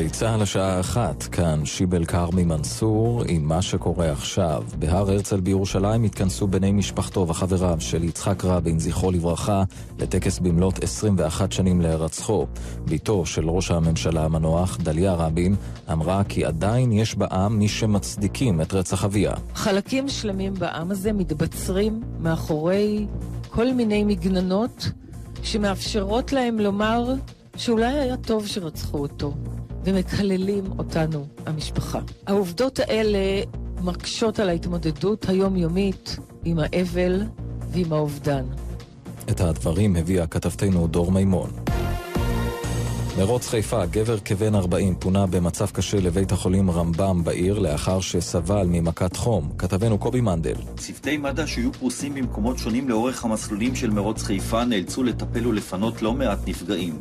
גלי צה"ל השעה אחת, כאן שיבל כרמי מנסור עם מה שקורה עכשיו. בהר הרצל בירושלים התכנסו בני משפחתו וחבריו של יצחק רבין, זכרו לברכה, לטקס במלאת 21 שנים להירצחו. בתו של ראש הממשלה המנוח, דליה רבין, אמרה כי עדיין יש בעם מי שמצדיקים את רצח אביה. חלקים שלמים בעם הזה מתבצרים מאחורי כל מיני מגננות שמאפשרות להם לומר שאולי היה טוב שרצחו אותו, ומקללים אותנו, המשפחה. העובדות האלה מקשות על ההתמודדות היומיומית עם האבל ועם האובדן. את הדברים הביאה כתבתנו דור מימון. מרוץ חיפה, גבר כבן 40 פונה במצב קשה לבית החולים רמב"ם בעיר לאחר שסבל ממכת חום. כתבנו קובי מנדל. צוותי מד"א שהיו פרוסים במקומות שונים לאורך המסלולים של מרוץ חיפה נאלצו לטפל ולפנות לא מעט נפגעים.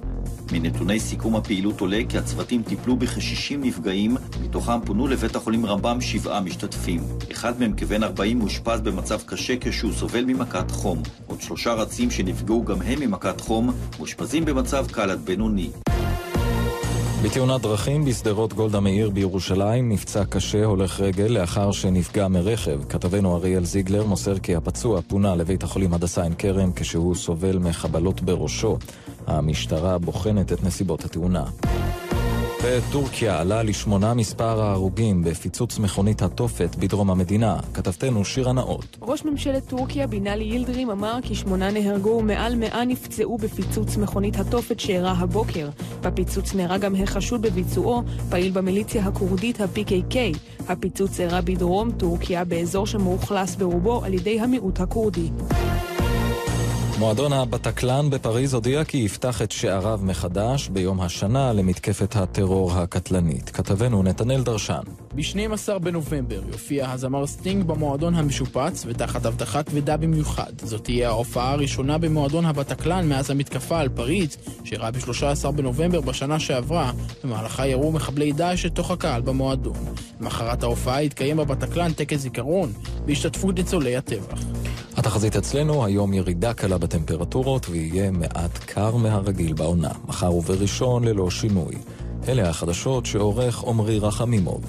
מנתוני סיכום הפעילות עולה כי הצוותים טיפלו בכ-60 נפגעים, מתוכם פונו לבית החולים רמב"ם שבעה משתתפים. אחד מהם כבן 40 מאושפז במצב קשה כשהוא סובל ממכת חום. עוד שלושה רצים שנפגעו גם הם ממכת חום, מאושפזים במצב קל עד בינוני. בתאונת דרכים בשדרות גולדה מאיר בירושלים נפצע קשה הולך רגל לאחר שנפגע מרכב. כתבנו אריאל זיגלר מוסר כי הפצוע פונה לבית החולים הדסה עין כרם כשהוא סובל מחבלות בראשו. המשטרה בוחנת את נסיבות התאונה. בטורקיה עלה לשמונה מספר ההרוגים בפיצוץ מכונית התופת בדרום המדינה. כתבתנו שירה נאות. ראש ממשלת טורקיה בינאלי יילדרים אמר כי שמונה נהרגו ומעל מאה נפצעו בפיצוץ מכונית התופת שאירע הבוקר. בפיצוץ נהרג גם החשוד בביצועו, פעיל במיליציה הכורדית ה-PKK. הפיצוץ אירע בדרום טורקיה, באזור שמאוכלס ברובו על ידי המיעוט הכורדי. מועדון הבטקלן בפריז הודיע כי יפתח את שעריו מחדש ביום השנה למתקפת הטרור הקטלנית. כתבנו נתנאל דרשן. ב-12 בנובמבר יופיע הזמר סטינג במועדון המשופץ ותחת אבטחה כבדה במיוחד. זאת תהיה ההופעה הראשונה במועדון הבטקלן מאז המתקפה על פריז, שאירעה ב-13 בנובמבר בשנה שעברה, במהלכה ירו מחבלי דאעש לתוך הקהל במועדון. למחרת ההופעה יתקיים בבטקלן טקס זיכרון בהשתתפות ניצולי הטבח. התחזית אצלנו, היום ירידה קלה בטמפרטורות ויהיה מעט קר מהרגיל בעונה. מחר ובראשון ללא שינוי. אלה החדשות שעורך עמרי רחמימוב.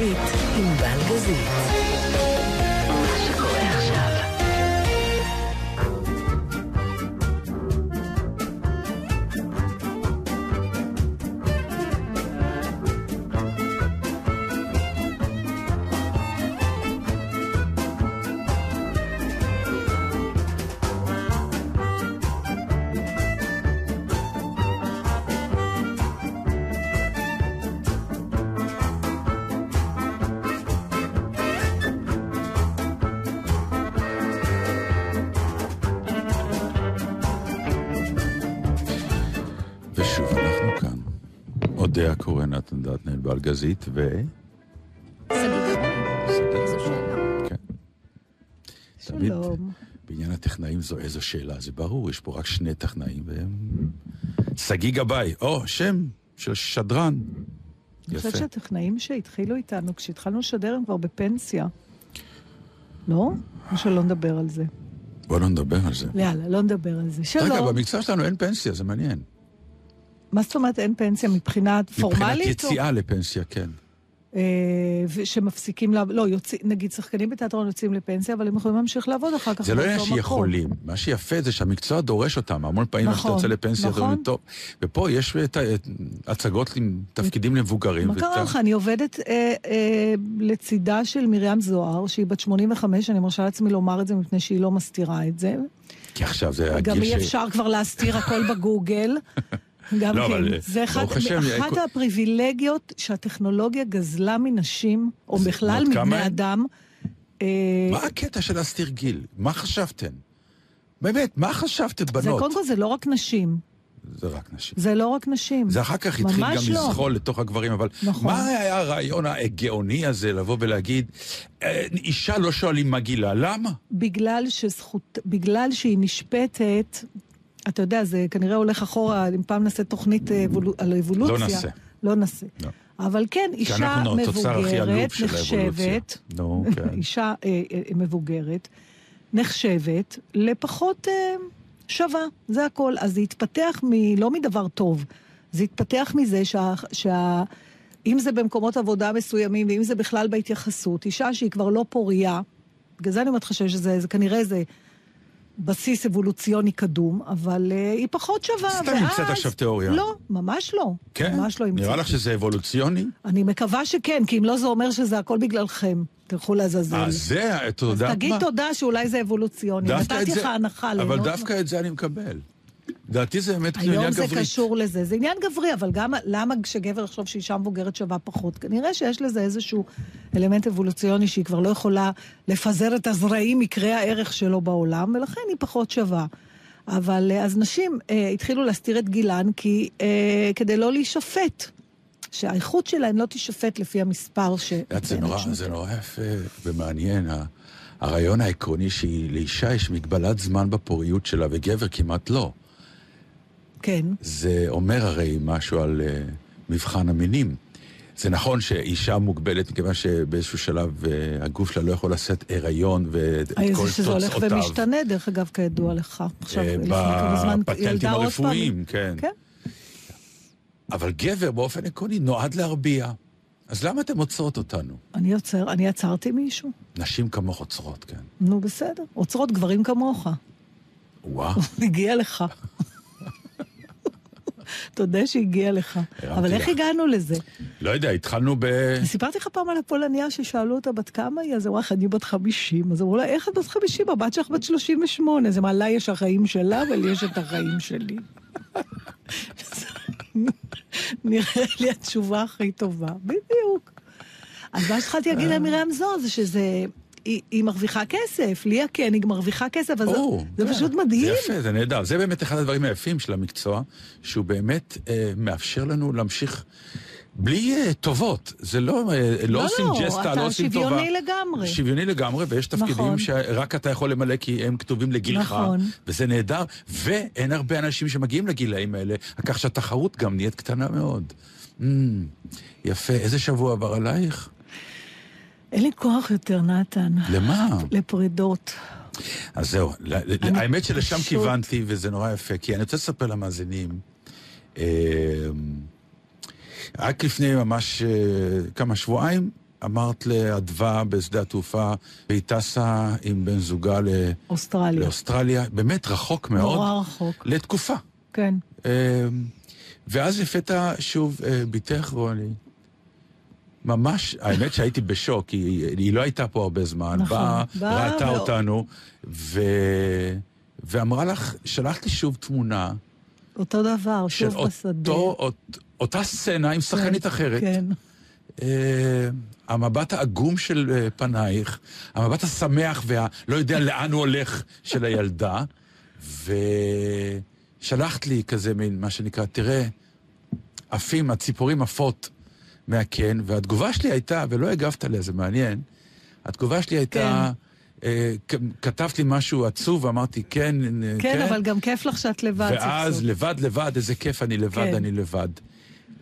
עורכת ראשית ענבל באלגזית ו... כן. תמיד שלום. בעניין הטכנאים זו איזו שאלה, זה ברור, יש פה רק שני טכנאים והם... שגיא גבאי, או, שם של שדרן. אני. חושבת שהטכנאים שהתחילו איתנו, כשהתחלנו לשדר הם כבר בפנסיה. לא? או שלא נדבר על זה. בוא לא נדבר על זה. יאללה, לא נדבר על זה. שלום. רגע, במקצוע שלנו אין פנסיה, זה מעניין. מה זאת אומרת אין פנסיה מבחינת פורמלית? מבחינת יציאה לפנסיה, כן. אה, שמפסיקים לעבוד, לא, יוצא, נגיד שחקנים בתיאטרון יוצאים לפנסיה, אבל הם יכולים להמשיך לעבוד אחר כך זה לא עניין. שיכולים, מה שיפה זה שהמקצוע דורש אותם, המון פעמים נכון, כשאתה יוצא לפנסיה, אתה נכון. אומר, טוב, ופה יש את הצגות עם תפקידים למבוגרים. מה קרה לך? אני עובדת אה, אה, לצידה של מרים זוהר, שהיא בת 85, אני מרשה לעצמי לומר את זה מפני שהיא לא מסתירה את זה. כי עכשיו זה גם הגיל אי אפשר כבר להסתיר הכל בגוגל. גם לא, כן. אבל, זה אחד, ברוך השם, אחת כל- הפריבילגיות שהטכנולוגיה גזלה מנשים, או זה בכלל כמה מבני הם? אדם. אה, מה הקטע של להסתיר גיל? מה חשבתם? באמת, מה חשבתם, זה בנות? קודם כל זה לא רק נשים. זה רק נשים. זה לא רק נשים. זה אחר כך התחיל ממש גם לא. לזחול לתוך הגברים, אבל נכון. מה היה הרעיון הגאוני הזה לבוא ולהגיד, "אה, אישה לא שואלים מה גילה, למה? בגלל שזכות, בגלל שהיא נשפטת, אתה יודע, זה כנראה הולך אחורה, אם פעם נעשה תוכנית אה, על אבולוציה. לא נעשה. לא נעשה. לא. אבל כן, אישה מבוגרת. נחשבת, נו, כן. אישה אה, אה, מבוגרת, נחשבת לפחות אה, שווה, זה הכל. אז זה התפתח מ... לא מדבר טוב, זה התפתח מזה שה... שה אם זה במקומות עבודה מסוימים, ואם זה בכלל בהתייחסות, אישה שהיא כבר לא פוריה, בגלל זה אני אומרת לך שזה זה, כנראה איזה בסיס אבולוציוני קדום, אבל uh, היא פחות שווה, סתם המצאת עכשיו תיאוריה. לא, ממש לא. כן? ממש לא נראה המצאתי. לך שזה אבולוציוני? אני מקווה שכן, כי אם לא זה אומר שזה הכל בגללכם. תלכו לעזאזל. אה, זה, אתה אז תגיד מה? תודה שאולי זה אבולוציוני. נתתי לך הנחה אבל דווקא את זה אני מקבל. דעתי זה באמת כאילו היום עניין זה גברי. קשור לזה. זה עניין גברי, אבל גם למה כשגבר יחשוב שאישה מבוגרת שווה פחות? כנראה שיש לזה איזשהו אלמנט אבולוציוני שהיא כבר לא יכולה לפזר את הזרעים מקרי הערך שלו בעולם, ולכן היא פחות שווה. אבל אה, אז נשים אה, התחילו להסתיר את גילן כי, אה, כדי לא להישפט. שהאיכות שלהן לא תישפט לפי המספר ש... זה נורא, זה נורא יפה ומעניין. הרעיון העקרוני שלאישה יש מגבלת זמן בפוריות שלה, וגבר כמעט לא. כן. זה אומר הרי משהו על uh, מבחן המינים. זה נכון שאישה מוגבלת, מכיוון שבאיזשהו שלב uh, הגוף שלה לא יכול לשאת הריון ואת אה, כל זה שזה הולך תוצאותיו. ומשתנה, דרך אגב, כידוע לך. עכשיו, אה, לפני כמה זמן בפטנטים. הרפואיים, כן. כן. אבל גבר באופן עקרוני נועד להרביע. אז למה אתם עוצרות אותנו? אני יוצר, אני עצרתי מישהו? נשים כמוך עוצרות, כן. נו, בסדר. עוצרות גברים כמוך. וואו. הגיע לך. תודה שהגיע לך. אבל איך. הגענו לזה? לא יודע, התחלנו ב... סיפרתי לך פעם על הפולניה ששאלו אותה בת כמה היא, אז אמרה לך, אני בת 50. אז אמרו לה, איך את בת 50? הבת שלך בת 38. אז אמרה, לה יש החיים שלה, ולי יש את החיים שלי. נראה לי התשובה הכי טובה. בדיוק. אז מה שהתחלתי להגיד למרים זוהר זה שזה... היא, היא מרוויחה כסף, ליה כן, היא מרוויחה כסף, אז זה, או, זה כן. פשוט מדהים. זה יפה, זה נהדר. זה באמת אחד הדברים היפים של המקצוע, שהוא באמת אה, מאפשר לנו להמשיך בלי אה, טובות. זה לא, אה, לא, לא, עושים לא, ג'סטה, אתה לא עושים טובה. שוויוני לגמרי. שוויוני לגמרי, ויש תפקידים נכון. שרק אתה יכול למלא כי הם כתובים לגילך. נכון. וזה נהדר, ואין הרבה אנשים שמגיעים לגילאים האלה, כך שהתחרות גם נהיית קטנה מאוד. Mm, יפה. איזה שבוע עבר עלייך? אין לי כוח יותר, נתן. למה? לפרידות. אז זהו, האמת שלשם פשוט- כיוונתי, וזה נורא יפה, כי אני רוצה לספר למאזינים. אה, רק לפני ממש אה, כמה שבועיים, אמרת לאדווה בשדה התעופה, והיא טסה עם בן זוגה ל- אוסטרליה. לאוסטרליה, באמת רחוק מאוד. נורא רחוק. לתקופה. כן. אה, ואז לפתע שוב אה, בתך רוני. ממש, האמת שהייתי בשוק, כי היא, היא לא הייתה פה הרבה זמן. נכון. באה, באה ראתה ו- אותנו, ו... ואמרה לך, שלחת לי שוב תמונה אותו דבר, של שוב בשדה. אותו, אות, אותה סצנה עם שחקנית כן, אחרת. כן. אה, המבט העגום של אה, פנייך, המבט השמח והלא יודע לאן הוא הולך של הילדה, ושלחת לי כזה מין, מה שנקרא, תראה, עפים, הציפורים עפות מהקן, והתגובה שלי הייתה, ולא הגבת עליה, זה מעניין, התגובה שלי הייתה, אה, כ- כתבת לי משהו עצוב, ואמרתי, כן, אה, כן, אבל גם כיף לך שאת לבד. ואז סוף. לבד, לבד, איזה כיף, אני לבד, כן. אני לבד.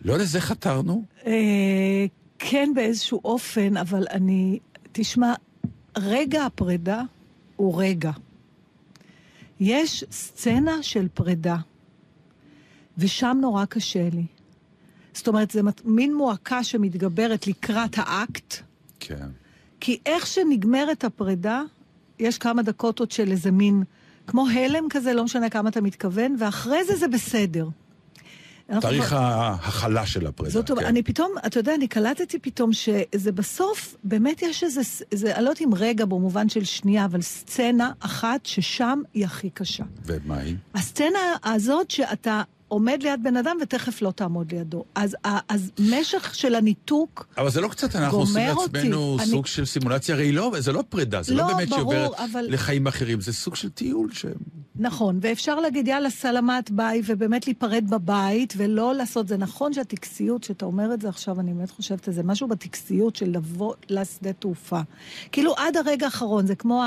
לא לזה חתרנו? אה, כן, באיזשהו אופן, אבל אני... תשמע, רגע הפרידה הוא רגע. יש סצנה של פרידה, ושם נורא קשה לי. זאת אומרת, זה מין מועקה שמתגברת לקראת האקט, כן. כי איך שנגמרת הפרידה, יש כמה דקות עוד של איזה מין, כמו הלם כזה, לא משנה כמה אתה מתכוון, ואחרי זה זה בסדר. תאריך ההכלה של הפרידה. זאת אומרת, כן. אני פתאום, אתה יודע, אני קלטתי פתאום שזה בסוף, באמת יש איזה, איזה, אני לא יודעת אם רגע במובן של שנייה, אבל סצנה אחת ששם היא הכי קשה. ומה היא? הסצנה הזאת שאתה עומד ליד בן אדם ותכף לא תעמוד לידו. אז, אז משך של הניתוק, אבל זה לא קצת, אנחנו עושים גומר אותי. לעצמנו אני- סוג של סימולציה, הרי לא, זה לא פרידה, זה לא, לא, באמת שהיא ברור, עוברת אבל- לחיים אחרים, זה סוג של טיול ש... נכון, ואפשר להגיד יאללה סלמת ביי, ובאמת להיפרד בבית, ולא לעשות, זה נכון שהטקסיות, שאתה אומר את זה עכשיו, אני באמת חושבת על זה, משהו בטקסיות של לבוא לשדה תעופה. כאילו עד הרגע האחרון, זה כמו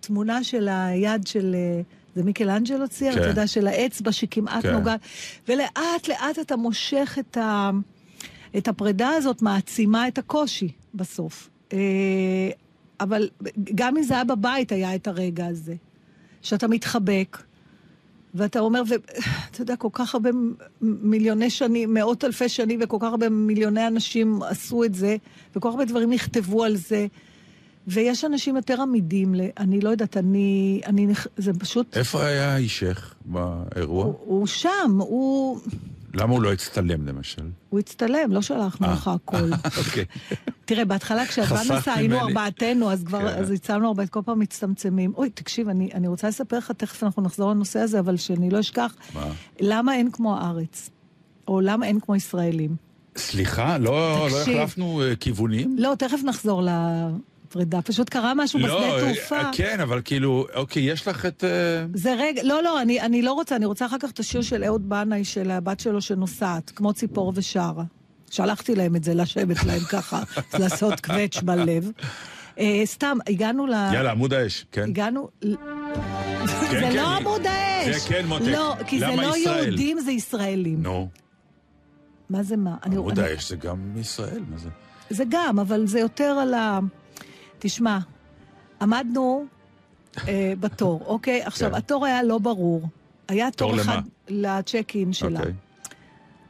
התמונה של היד של... אה, זה מיקלאנג'לו צייר, כן. אתה יודע, של האצבע שכמעט כן. נוגעת, ולאט לאט אתה מושך את ה... את הפרידה הזאת מעצימה את הקושי בסוף. אה, אבל גם אם זה היה בבית, היה את הרגע הזה. שאתה מתחבק, ואתה אומר, ואתה יודע, כל כך הרבה מיליוני שנים, מאות אלפי שנים, וכל כך הרבה מיליוני אנשים עשו את זה, וכל כך הרבה דברים נכתבו על זה. ויש אנשים יותר עמידים, ל... אני לא יודעת, אני... אני זה פשוט... איפה היה אישך באירוע? הוא, הוא שם, הוא... למה הוא לא הצטלם למשל? הוא הצטלם, לא שלחנו אה. לך הכל. אוקיי. תראה, בהתחלה כשהבן נסע היינו ארבעתנו, אז כבר, כן. אז הצלמנו הרבה, כל פעם מצטמצמים. אוי, תקשיב, אני, אני רוצה לספר לך, תכף אנחנו נחזור לנושא הזה, אבל שאני לא אשכח, למה אין כמו הארץ? או למה אין כמו ישראלים? סליחה, לא, לא החלפנו uh, כיוונים? לא, תכף נחזור ל... פרידה, פשוט קרה משהו לא, בשדה אה, תעופה. כן, אבל כאילו, אוקיי, יש לך את... אה, זה רגע, לא, לא, אני, אני לא רוצה, אני רוצה אחר כך את השיר של אהוד בנאי, של הבת שלו שנוסעת, כמו ציפור ושרה. שלחתי להם את זה, לשבת להם ככה, לעשות קווץ' בלב. Uh, סתם, הגענו ל... יאללה, עמוד האש, כן. הגענו... כן, זה כן, לא עמוד האש. זה כן, מותק. לא, כי זה לא? יהודים, זה ישראלים. נו. מה זה מה? עמוד האש זה גם ישראל, מה זה? זה גם, אבל זה יותר על ה... תשמע, עמדנו אה, בתור, אוקיי? עכשיו, כן. התור היה לא ברור. היה תור, תור אחד לצ'ק אין שלה. אוקיי.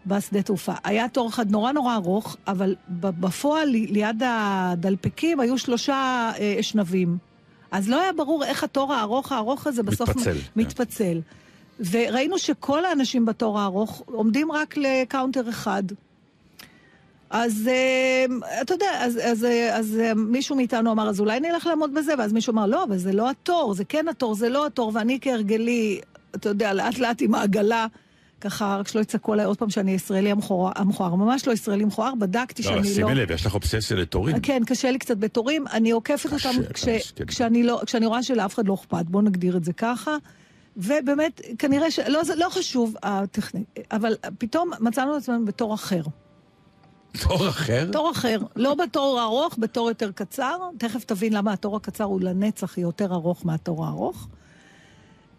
בשדה תעופה. היה תור אחד נורא נורא ארוך, אבל בפועל, ליד הדלפקים, היו שלושה אה, אשנבים. אז לא היה ברור איך התור הארוך הארוך הזה בסוף מתפצל. מתפצל. כן. וראינו שכל האנשים בתור הארוך עומדים רק לקאונטר אחד. אז אה, אתה יודע, אז, אז, אה, אז, אה, מישהו מאיתנו אמר, אז אולי נלך לעמוד בזה, ואז מישהו אמר, לא, אבל זה לא התור, זה כן התור, זה לא התור, ואני כהרגלי, אתה יודע, לאט לאט עם העגלה, ככה, רק שלא יצעקו עליי עוד פעם שאני ישראלי המכוער, ממש לא ישראלי מכוער, בדקתי לא, שאני לא... שימי לב, יש לך אובססיה לתורים. כן, קשה לי קצת בתורים, אני עוקפת אותם כש, כן. כשאני, לא, כשאני רואה שלאף אחד לא אכפת, בואו נגדיר את זה ככה. ובאמת, כנראה ש... לא, זה לא חשוב הטכני, אבל פתאום מצאנו את עצמנו בתור אחר. תור אחר? תור אחר. לא בתור הארוך, בתור יותר קצר. תכף תבין למה התור הקצר הוא לנצח יותר ארוך מהתור הארוך.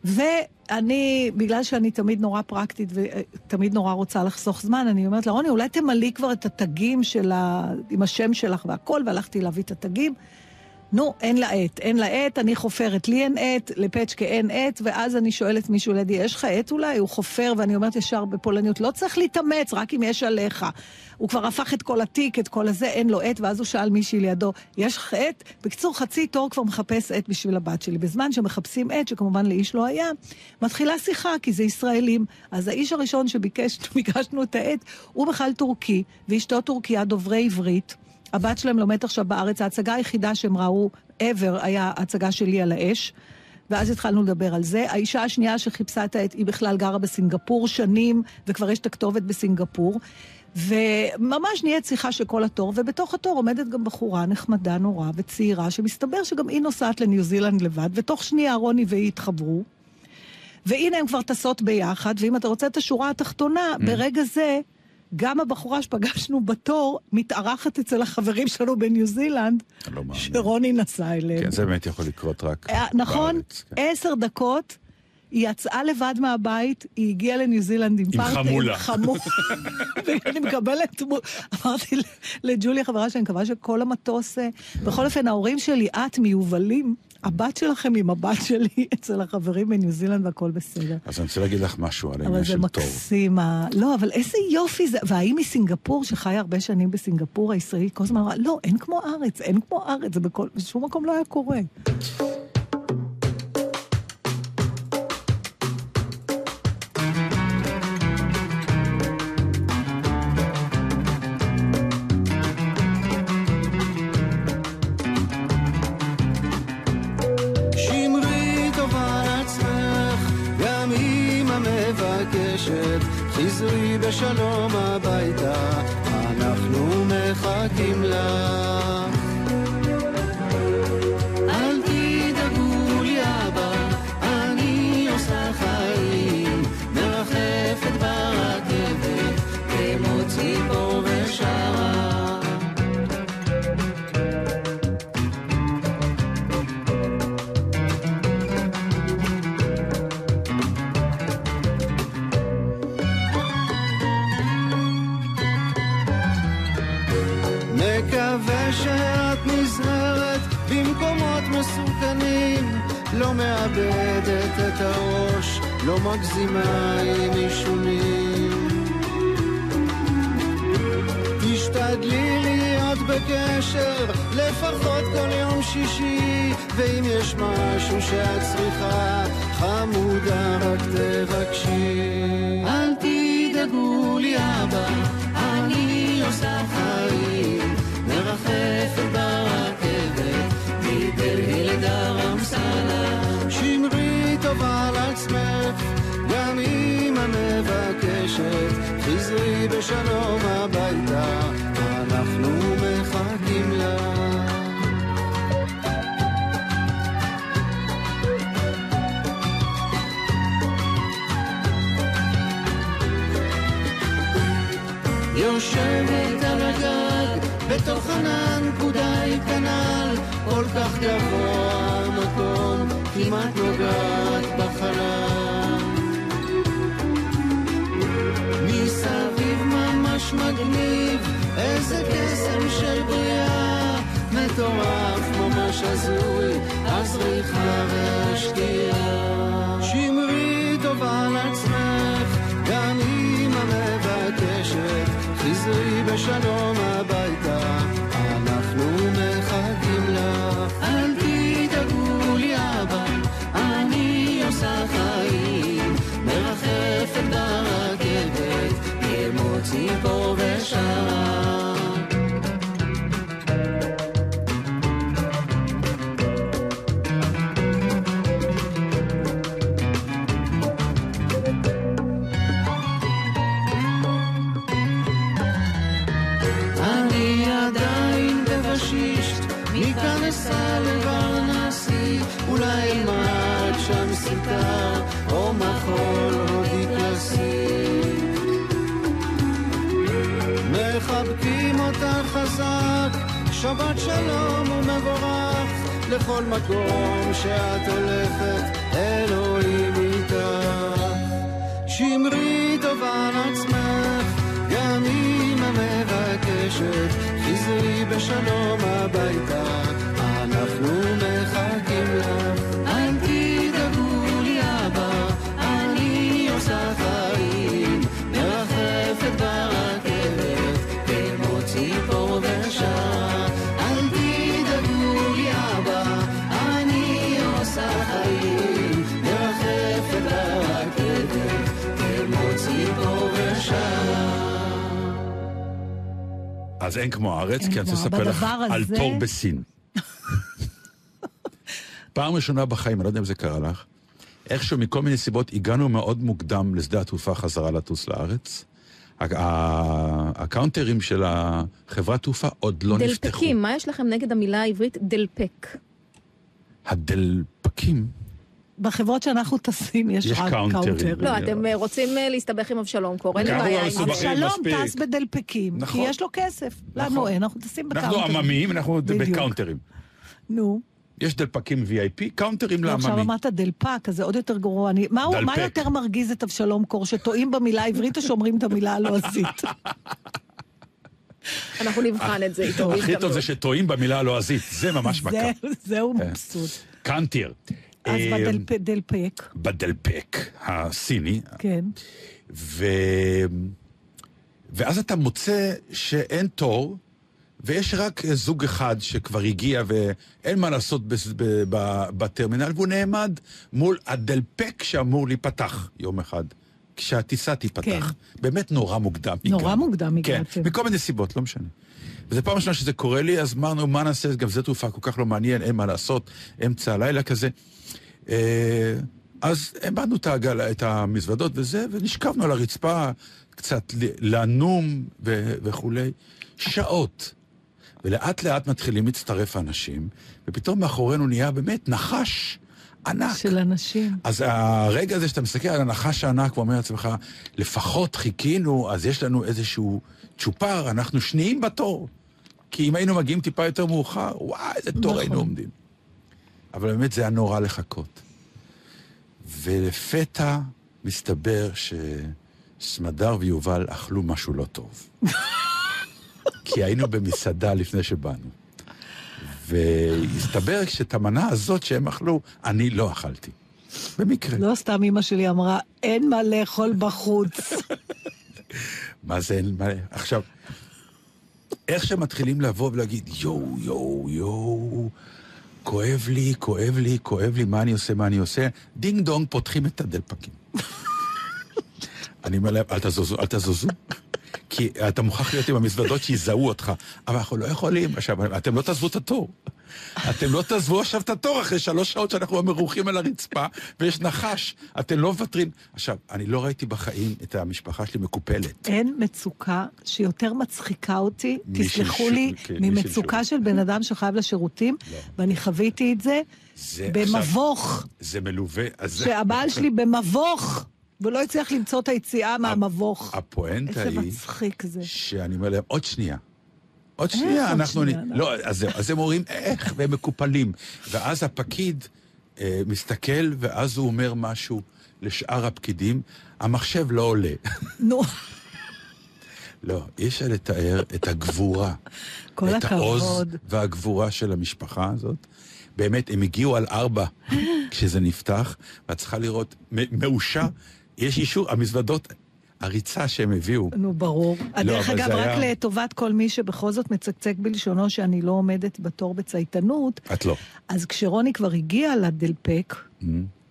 ואני, בגלל שאני תמיד נורא פרקטית ותמיד נורא רוצה לחסוך זמן, אני אומרת לה, רוני, אולי תמלאי כבר את התגים של ה... עם השם שלך והכל, והלכתי להביא את התגים. נו, אין לה עט, אין לה עט, אני חופרת, לי אין עט, לפצ'קה אין עט, ואז אני שואלת מישהו לידי, יש לך עט אולי? הוא חופר, ואני אומרת ישר בפולניות, לא צריך להתאמץ, רק אם יש עליך. הוא כבר הפך את כל התיק, את כל הזה, אין לו עט, ואז הוא שאל מישהי לידו, יש לך עט? בקיצור, חצי תור כבר מחפש עט בשביל הבת שלי. בזמן שמחפשים עט, שכמובן לאיש לא היה, מתחילה שיחה, כי זה ישראלים. אז האיש הראשון שביקשנו את העט, הוא בכלל טורקי, ואשתו טורקיה דוברי עברית. הבת שלהם לומדת עכשיו בארץ, ההצגה היחידה שהם ראו ever היה הצגה שלי על האש. ואז התחלנו לדבר על זה. האישה השנייה שחיפשה את העט, היא בכלל גרה בסינגפור שנים, וכבר יש את הכתובת בסינגפור. וממש נהיית שיחה של כל התור, ובתוך התור עומדת גם בחורה נחמדה נורא וצעירה, שמסתבר שגם היא נוסעת לניו זילנד לבד, ותוך שנייה רוני והיא התחברו. והנה הן כבר טסות ביחד, ואם אתה רוצה את השורה התחתונה, mm. ברגע זה... גם הבחורה שפגשנו בתור מתארחת אצל החברים שלנו בניו זילנד, לא שרוני נסע אליהם. כן, זה באמת יכול לקרות רק אה, נכון, בארץ. נכון, עשר כן. דקות. היא יצאה לבד מהבית, היא הגיעה לניו זילנד עם. עם חמולה. עם חמולה. ואני מקבלת, אמרתי לג'וליה, חברה שאני מקווה שכל המטוס... אה, בכל אופן, ההורים שלי, את מיובלים. הבת שלכם עם הבת שלי אצל החברים בניו זילנד והכל בסדר. אז אני רוצה להגיד לך משהו על העניין של תור. אבל זה מקסים. לא, אבל איזה יופי זה. והאם מסינגפור, שחיה הרבה שנים בסינגפור הישראלית, כל הזמן אמרה, לא, אין כמו ארץ, אין כמו ארץ, זה בכל, בשום מקום לא היה קורה. מקווה שאת נזהרת במקומות מסוכנים, לא מאבדת את הראש, לא מגזימה עם עישונים. תשתדלי להיות בקשר, לפחות כל יום שישי, ואם יש משהו שאת צריכה, חמודה רק תבקשי. אל תדאגו לי אבא, אני עושה חיים, מרחפת ברכבת, מדלהי לדרמסלה. שמרי טובה על עצמך, גם אמא מבקשת, חזרי בשלום הביתה, אנחנו מחכים לך. יושבת על הגג, בתוך ענן פודאי כנ"ל, כל כך גבוה המקום, כמעט נוגעת בחלל. מסביב ממש מגניב, איזה קסם של בריאה, מטורף ממש הזוי, הזריחה והשתייה. שמרי טובה על עצמך, גם אמא מבקשת, חזרי בשלום הביתה, לכל מקום שאת הולכת, אלוהים איתך. שמרי טובה על עצמך, גם אמא מבקשת, חזרי בשלום הביתה, אז אין כמו הארץ, אין כי אני רוצה לספר לך בדבר על הזה- תור בסין. פעם ראשונה בחיים, אני לא יודע אם זה קרה לך, איכשהו מכל מיני סיבות הגענו מאוד מוקדם לשדה התעופה חזרה לטוס לארץ. הקאונטרים של החברת תעופה עוד לא נפתחו. דלפקים, מה יש לכם נגד המילה העברית דלפק? הדלפקים, בחברות שאנחנו טסים יש יש רק קאונטרים. counter. לא, אתם אה, רוצים אה, להסתבך עם אבשלום קור, אין לי אנחנו בעיה לא עם זה. מסובכים. אבשלום מספיק. טס בדלפקים, כי נכון. יש לו כסף. לנו נכון. אין, אנחנו טסים אנחנו בקאונטרים. אנחנו בדיוק. בקאונטרים. נו, יש דלפקים VIP, קאונטרים לא, עכשיו לעממים. אמרת דלפק, אז זה עוד יותר גרוע. אני- מה הוא- מה. יותר מרגיז את אבשלום קור, שטועים במילה העברית או שאומרים את המילה הלועזית? אנחנו נבחן את זה איתו. הכי טוב בהזדמנות. זה שטועים במילה הלועזית, זה ממש מכה. זה- זהו כן. מבסוט. קאונטר. אז אה, בדלפק, בדלפק הסיני, כן. ו... ואז אתה מוצא שאין תור, ויש רק זוג אחד שכבר הגיע ואין מה לעשות בס- ב- ב- בטרמינל, והוא נעמד מול הדלפק שאמור להיפתח יום אחד, כשהטיסה תיפתח. כן. באמת נורא מוקדם נורא הגענו. מוקדם כן, הגעתם. מכל מיני סיבות, לא משנה. וזו פעם ראשונה שזה קורה לי, אז אמרנו, מה נעשה? גם שדה תעופה כל כך לא מעניין, אין מה לעשות, אמצע הלילה כזה. אה, אז העמדנו את העגלה, את המזוודות וזה, ונשכבנו על הרצפה קצת לנום ו- וכולי. שעות. ולאט לאט מתחילים להצטרף האנשים, ופתאום מאחורינו נהיה באמת נחש ענק. של אנשים. אז הרגע הזה שאתה מסתכל על הנחש הענק ואומר לעצמך, לפחות חיכינו, אז יש לנו איזשהו צ'ופר, אנחנו שניים בתור. כי אם היינו מגיעים טיפה יותר מאוחר, וואי, איזה תור נכון. היינו עומדים. אבל באמת זה היה נורא לחכות. ולפתע מסתבר שסמדר ויובל אכלו משהו לא טוב. כי היינו במסעדה לפני שבאנו. והסתבר שאת המנה הזאת שהם אכלו, אני לא אכלתי. במקרה. לא סתם אמא שלי אמרה, אין מה לאכול בחוץ. מה זה אין מה... עכשיו, איך שמתחילים לבוא ולהגיד, יואו, יואו, יואו, כואב לי, כואב לי, כואב לי, מה אני עושה, מה אני עושה, דינג דונג, פותחים את הדלפקים. אני אומר להם, אל תזוזו, אל תזוזו. כי אתה מוכרח להיות עם המזוודות שיזהו אותך. אבל אנחנו לא יכולים. עכשיו, אתם לא תעזבו את התור. אתם לא תעזבו עכשיו את התור אחרי שלוש שעות שאנחנו מרוחים על הרצפה, ויש נחש. אתם לא מוותרים. עכשיו, אני לא ראיתי בחיים את המשפחה שלי מקופלת. אין מצוקה שיותר מצחיקה אותי, תסלחו לי, כן, ממצוקה של בן אדם שחייב לשירותים, ואני חוויתי את זה במבוך, זה מלווה. שהבעל שלי במבוך, ולא הצליח למצוא את היציאה מהמבוך. הפואנטה איזה היא, מצחיק זה. שאני אומר להם, עוד שנייה. עוד שנייה, אנחנו... שנייה? לא, אז אז הם אומרים, איך? והם מקופלים. ואז הפקיד אה, מסתכל, ואז הוא אומר משהו לשאר הפקידים, המחשב לא עולה. נו, לא, אי אפשר לתאר את הגבורה. כל את העוז הכבוד. והגבורה של המשפחה הזאת. באמת, הם הגיעו על ארבע כשזה נפתח, ואת צריכה לראות, מאושר, יש אישור, המזוודות, הריצה שהם הביאו. נו, ברור. דרך אבל אגב, רק היה- לטובת כל מי שבכל זאת מצקצק בלשונו שאני לא עומדת בתור בצייתנות, את לא. אז כשרוני כבר הגיעה לדלפק,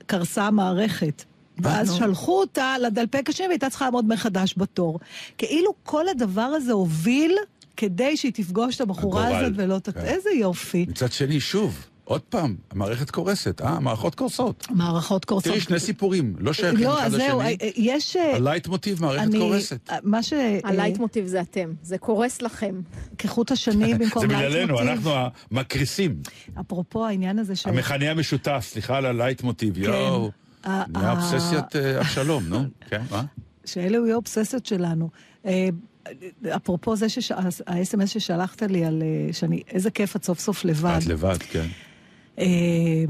קרסה המערכת. ואז נו. שלחו אותה לדלפק השני והייתה צריכה לעמוד מחדש בתור. כאילו כל הדבר הזה הוביל כדי שהיא תפגוש את הבחורה הגורל, הזאת ולא. כן. איזה יופי. מצד שני, שוב, עוד פעם, המערכת קורסת, אה? המערכות קורסות. מערכות קורסות. תראי, שני סיפורים, לא שייכים לא, אחד אז זהו, לשני. אה, יש... אה, הלייט מוטיב, מערכת אני- קורסת. אה, מה ש... הלייט מוטיב זה אתם, זה קורס לכם. כחוט השני במקום זה לייט בגללנו, מוטיב. אנחנו המקריסים. אפרופו העניין הזה ש... המכנה המשותף, סליחה על הלייט מוטיב, כן. יואו. נהיה אובססיית אה, אבשלום, נו. כן, מה? שאלה יהיו אובססיות שלנו. אה, אפרופו זה, ה-SMS ששלחת לי על אה, שאני, איזה כיף את סוף סוף לבד. את לבד, כן. אה,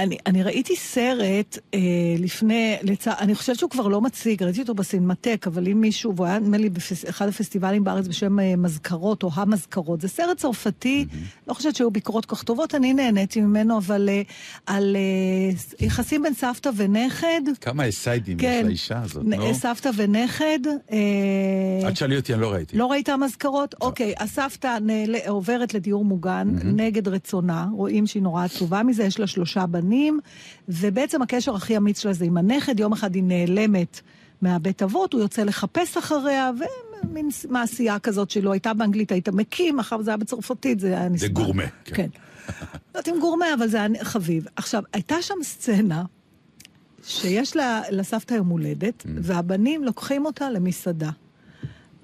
אני, אני ראיתי סרט אה, לפני, לצ... אני חושבת שהוא כבר לא מציג, ראיתי אותו בסינמטק, אבל אם מישהו, והוא היה נדמה לי באחד הפסטיבלים בארץ בשם אה, מזכרות או המזכרות, זה סרט צרפתי, לא חושבת שהיו ביקורות כל כך טובות, אני נהניתי ממנו, אבל אה, על אה, יחסים בין סבתא ונכד. כמה אסיידים יש כן, לאישה הזאת, נ- נו. סבתא ונכד. אה, אל תשאלי אותי, אני לא ראיתי. לא ראית המזכרות? אוקיי, הסבתא נעל- עוברת לדיור מוגן נגד רצונה, רואים שהיא נורא עצובה מזה, יש לה שלושה בנים, ובעצם הקשר הכי אמיץ שלה זה עם הנכד, יום אחד היא נעלמת מהבית אבות, הוא יוצא לחפש אחריה, ומין מעשייה כזאת שלו, הייתה באנגלית, היית מקים, מאחר וזה היה בצרפתית, זה היה נסבל. זה גורמה. כן. כן. לא יודעת אם גורמה, אבל זה היה חביב. עכשיו, הייתה שם סצנה שיש לה, לסבתא יום הולדת, והבנים לוקחים אותה למסעדה.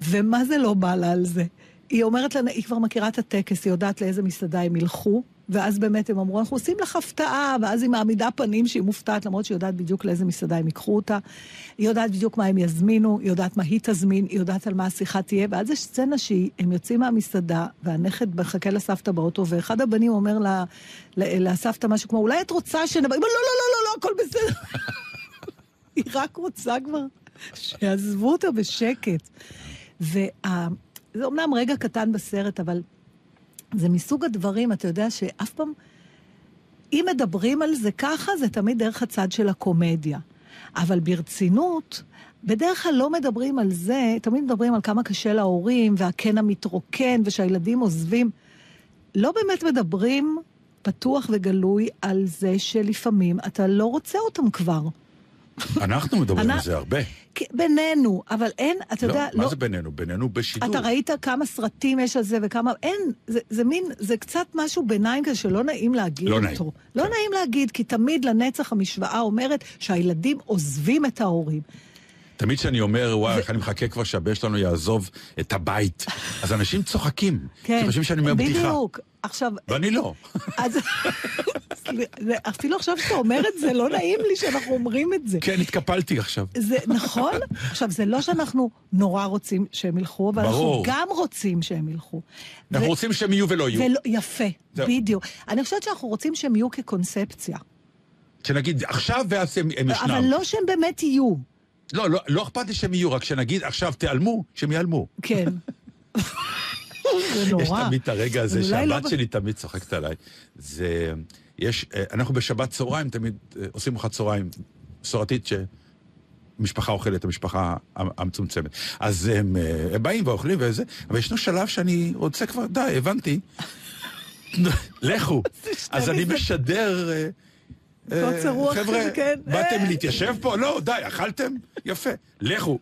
ומה זה לא בא לה על זה? היא אומרת לה, היא כבר מכירה את הטקס, היא יודעת לאיזה מסעדה הם ילכו, ואז באמת הם אמרו, אנחנו עושים לך הפתעה, ואז היא מעמידה פנים שהיא מופתעת, למרות שהיא יודעת בדיוק לאיזה מסעדה הם ייקחו אותה. היא יודעת בדיוק מה הם יזמינו, היא יודעת מה היא תזמין, היא יודעת על מה השיחה תהיה, ואז יש סצנה שהם יוצאים מהמסעדה, והנכד מחכה לסבתא באוטו, ואחד הבנים אומר לה, לסבתא משהו כמו, אולי את רוצה שנבוא? היא אומרת, לא, לא, לא, לא, לא, הכל בסדר. היא רק רוצה כבר שיעזבו אותה בשקט. וה... זה אומנם רגע קטן בסרט, אבל זה מסוג הדברים, אתה יודע, שאף פעם... אם מדברים על זה ככה, זה תמיד דרך הצד של הקומדיה. אבל ברצינות, בדרך כלל לא מדברים על זה, תמיד מדברים על כמה קשה להורים, והקן המתרוקן, ושהילדים עוזבים. לא באמת מדברים פתוח וגלוי על זה שלפעמים אתה לא רוצה אותם כבר. אנחנו מדברים על זה הרבה. בינינו, אבל אין, אתה לא, יודע, מה לא... זה בינינו? בינינו בשידור. אתה ראית כמה סרטים יש על זה וכמה... אין, זה, זה מין, זה קצת משהו ביניים כזה שלא נעים להגיד לא אותו. נעים, לא נעים להגיד, כי תמיד לנצח המשוואה אומרת שהילדים עוזבים את ההורים. תמיד כשאני אומר, וואי, איך אני מחכה כבר שהבן שלנו יעזוב את הבית, אז אנשים צוחקים. כן, חושבים שאני אומר בדיחה. בדיוק. עכשיו, ואני לא. אז... אפילו עכשיו שאתה אומר את זה, לא נעים לי שאנחנו אומרים את זה. כן, התקפלתי עכשיו. זה נכון? עכשיו, זה לא שאנחנו נורא רוצים שהם ילכו, אבל אנחנו. גם רוצים שהם ילכו. אנחנו רוצים שהם יהיו ולא יהיו. יפה. בדיוק. אני חושבת שאנחנו רוצים שהם יהיו כקונספציה. שנגיד עכשיו ואז הם ישנם. אבל לא שהם באמת יהיו. לא, לא, לא אכפת לי שהם יהיו, רק שנגיד עכשיו תיעלמו, שהם ייעלמו. כן. זה נורא. יש תמיד את הרגע הזה לא שהבת ב- שלי תמיד צוחקת עליי. זה, יש, אה, אנחנו בשבת צהריים תמיד אה, עושים ארוחת צהריים מסורתית ש... משפחה אוכלת, המשפחה המ- המצומצמת. אז הם, אה, הם באים ואוכלים וזה, אבל ישנו שלב שאני רוצה כבר, די, הבנתי. לכו. אז אני משדר... אה, אה, קוצר רוח חבר'ה, כזה, כן. באתם להתיישב פה? לא, די, אכלתם? יפה, לכו.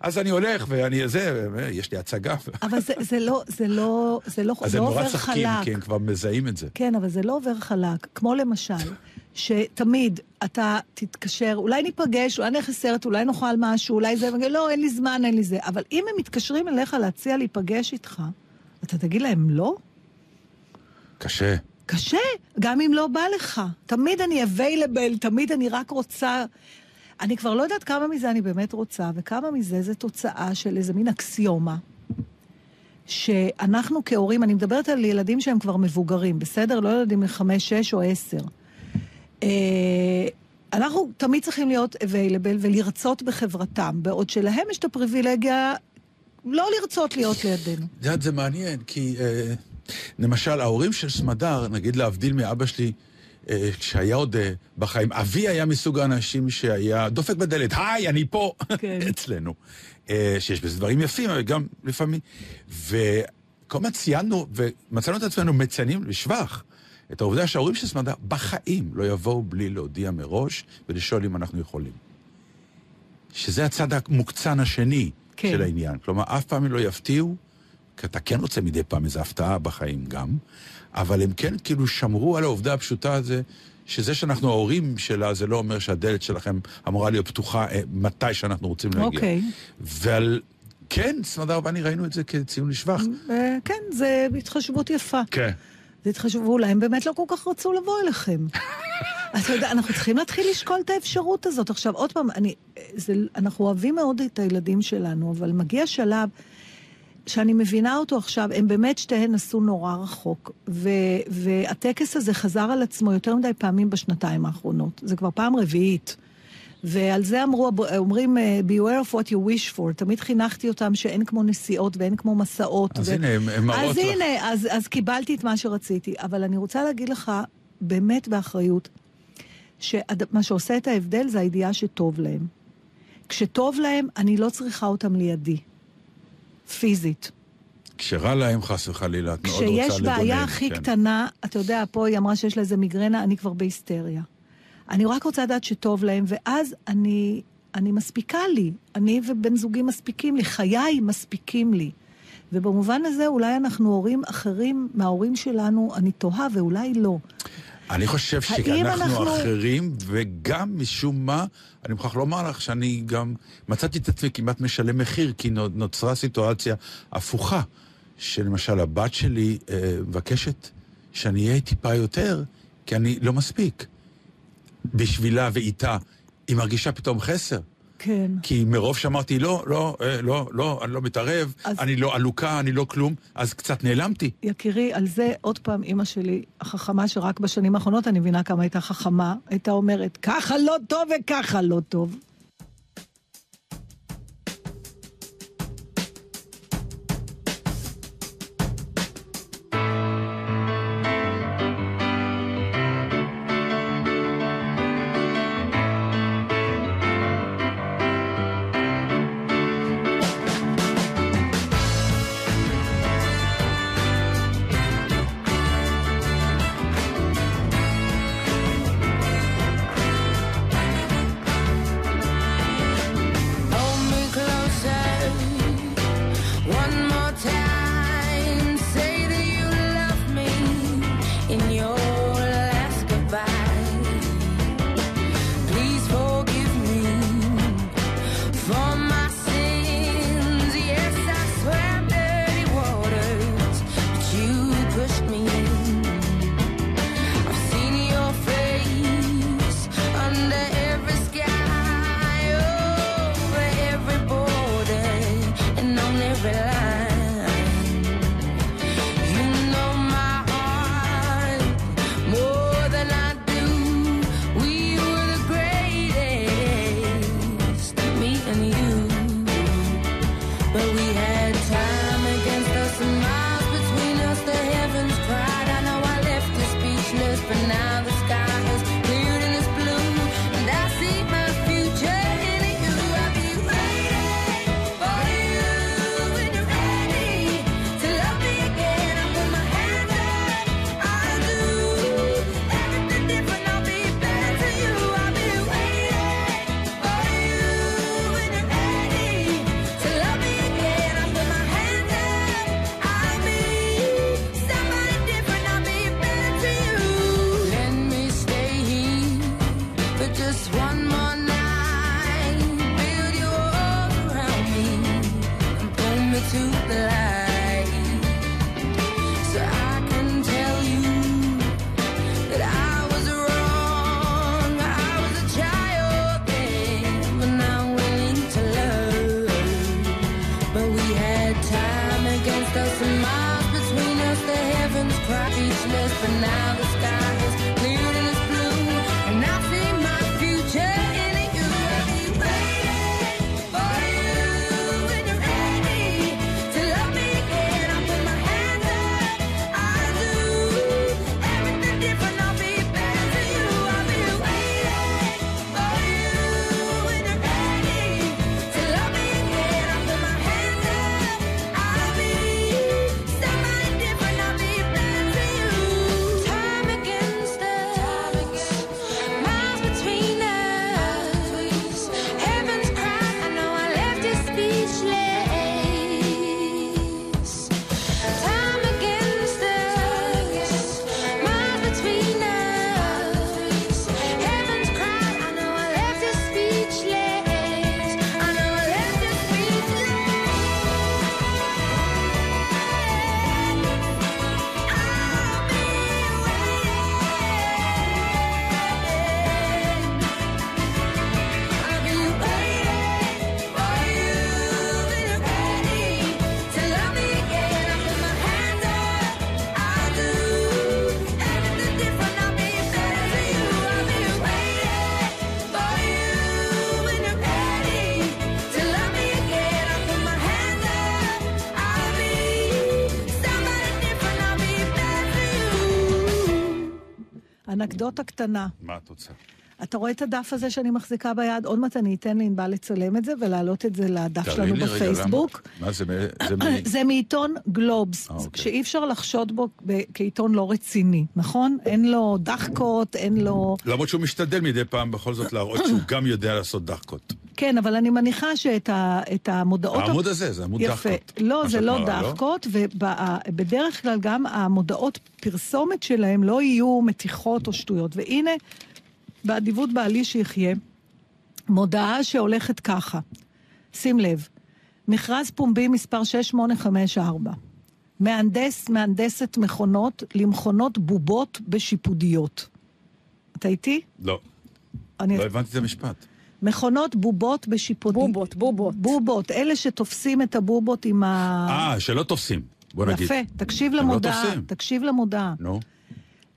אז אני הולך ואני זה, אה, יש לי הצגה. אבל זה, זה לא, זה לא, זה לא, אז לא הם נורא עובר צוחקים, חלק. כי הם כבר מזהים את זה. כן, אבל זה לא עובר חלק. כמו למשל, שתמיד אתה תתקשר, אולי ניפגש, אולי נלך לסרט, אולי נאכל משהו, אולי זה, לא, אין לי זמן, אין לי זה. אבל אם הם מתקשרים אליך להציע להיפגש איתך, אתה תגיד להם לא? קשה. קשה, גם אם לא בא לך. תמיד אני available, תמיד אני רק רוצה... אני כבר לא יודעת כמה מזה אני באמת רוצה, וכמה מזה זה תוצאה של איזה מין אקסיומה. שאנחנו כהורים, אני מדברת על ילדים שהם כבר מבוגרים, בסדר? לא ילדים מחמש, שש או עשר. אה, אנחנו תמיד צריכים להיות available ולרצות בחברתם, בעוד שלהם יש את הפריבילגיה לא לרצות להיות לידינו. את יודעת, זה מעניין, כי אה, למשל, ההורים של סמדר, נגיד להבדיל מאבא שלי, אה, כשהיה עוד אה, בחיים, אבי היה מסוג האנשים שהיה דופק בדלת, היי, אני פה, כן. אצלנו. אה, שיש בזה דברים יפים, אבל גם לפעמים. וכל הזמן ציינו, ומצאנו את עצמנו מציינים לשבח. את העובדה שההורים של סמדר בחיים לא יבואו בלי להודיע מראש ולשאול אם אנחנו יכולים. שזה הצד המוקצן השני כן. של העניין. כלומר, אף פעם הם לא יפתיעו, כי אתה כן רוצה מדי פעם איזו הפתעה בחיים גם, אבל הם כן כאילו שמרו על העובדה הפשוטה הזה, שזה שאנחנו ההורים שלה, זה לא אומר שהדלת שלכם אמורה להיות פתוחה אה, מתי שאנחנו רוצים להגיע. אוקיי. ועל... כן, סמדר ואני ראינו את זה כציון לשבח. אה, כן, זה התחשבות יפה. כן. זה התחשבות, ואולי הם באמת לא כל כך רצו לבוא אליכם. אתה יודע, אנחנו צריכים להתחיל לשקול את האפשרות הזאת. עכשיו, עוד פעם, אני, זה, אנחנו אוהבים מאוד את הילדים שלנו, אבל מגיע שלב שאני מבינה אותו עכשיו, הם באמת שתיהן נסעו נורא רחוק, ו, והטקס הזה חזר על עצמו יותר מדי פעמים בשנתיים האחרונות. זה כבר פעם רביעית. ועל זה אמרו, אומרים, אה, beware of what you wish for. תמיד חינכתי אותם שאין כמו נסיעות ואין כמו מסעות. אז ו... הנה, הם- הם מראות אז לך. הנה, אז, אז קיבלתי את מה שרציתי. אבל אני רוצה להגיד לך, באמת באחריות, שמה שעושה את ההבדל זה הידיעה שטוב להם. כשטוב להם, אני לא צריכה אותם לידי. פיזית. כשרע להם, חס וחלילה, את מאוד רוצה לגונן. כשיש בעיה הכי כן. קטנה, אתה יודע, פה היא אמרה שיש לה איזה מיגרנה, אני כבר בהיסטריה. אני רק רוצה לדעת שטוב להם, ואז אני, אני מספיקה לי. אני ובן זוגי מספיקים לי, חיי מספיקים לי. ובמובן הזה אולי אנחנו הורים אחרים מההורים שלנו, אני תוהה, ואולי לא. אני חושב שאנחנו אנחנו- אחרים, וגם משום מה, אני מוכרח לומר לך שאני גם מצאתי את עצמי כמעט משלם מחיר, כי נו- נוצרה סיטואציה הפוכה, שלמשל הבת שלי אה, מבקשת שאני אהיה טיפה יותר, כי אני לא מספיק. בשבילה ואיתה, היא מרגישה פתאום חסר. כן. כי מרוב שאמרתי, לא, לא, אה, לא, לא, אני לא מתערב, אז- אני לא עלוקה, אני לא כלום, אז קצת נעלמתי. יקירי, על זה עוד פעם אימא שלי, החכמה שרק בשנים האחרונות אני מבינה כמה הייתה חכמה, הייתה אומרת, ככה לא טוב וככה לא טוב. אנקדוטה קטנה. מה את רוצה? אתה רואה את הדף הזה שאני מחזיקה ביד? עוד מעט אני אתן לענבל לצלם את זה ולהעלות את זה לדף שלנו לי רגע? בפייסבוק. מה זה? זה מ- זה מעיתון גלובס, אה, אוקיי. שאי אפשר לחשוד בו כעיתון לא רציני, נכון? אין לו דחקות, אין לו... למרות שהוא משתדל מדי פעם בכל זאת להראות שהוא גם יודע לעשות דחקות. כן, אבל אני מניחה שאת ה- את המודעות... העמוד הזה, זה עמוד יפה. דחקות. לא, זה לא מראה, לא? דחקות, ובדרך כלל גם המודעות פרסומת שלהם לא יהיו מתיחות או שטויות. והנה, באדיבות בעלי שיחיה, מודעה שהולכת ככה. שים לב, מכרז פומבי מספר 6854. מהנדס, מהנדסת מכונות למכונות בובות בשיפודיות. אתה איתי? לא, אני... לא הבנתי את המשפט. מכונות בובות בשיפודיות. בובות, בובות. בובות, אלה שתופסים את הבובות עם ה... אה, שלא תופסים, בוא נגיד. יפה, תקשיב לא למודעה, תופסים. תקשיב למודעה. נו.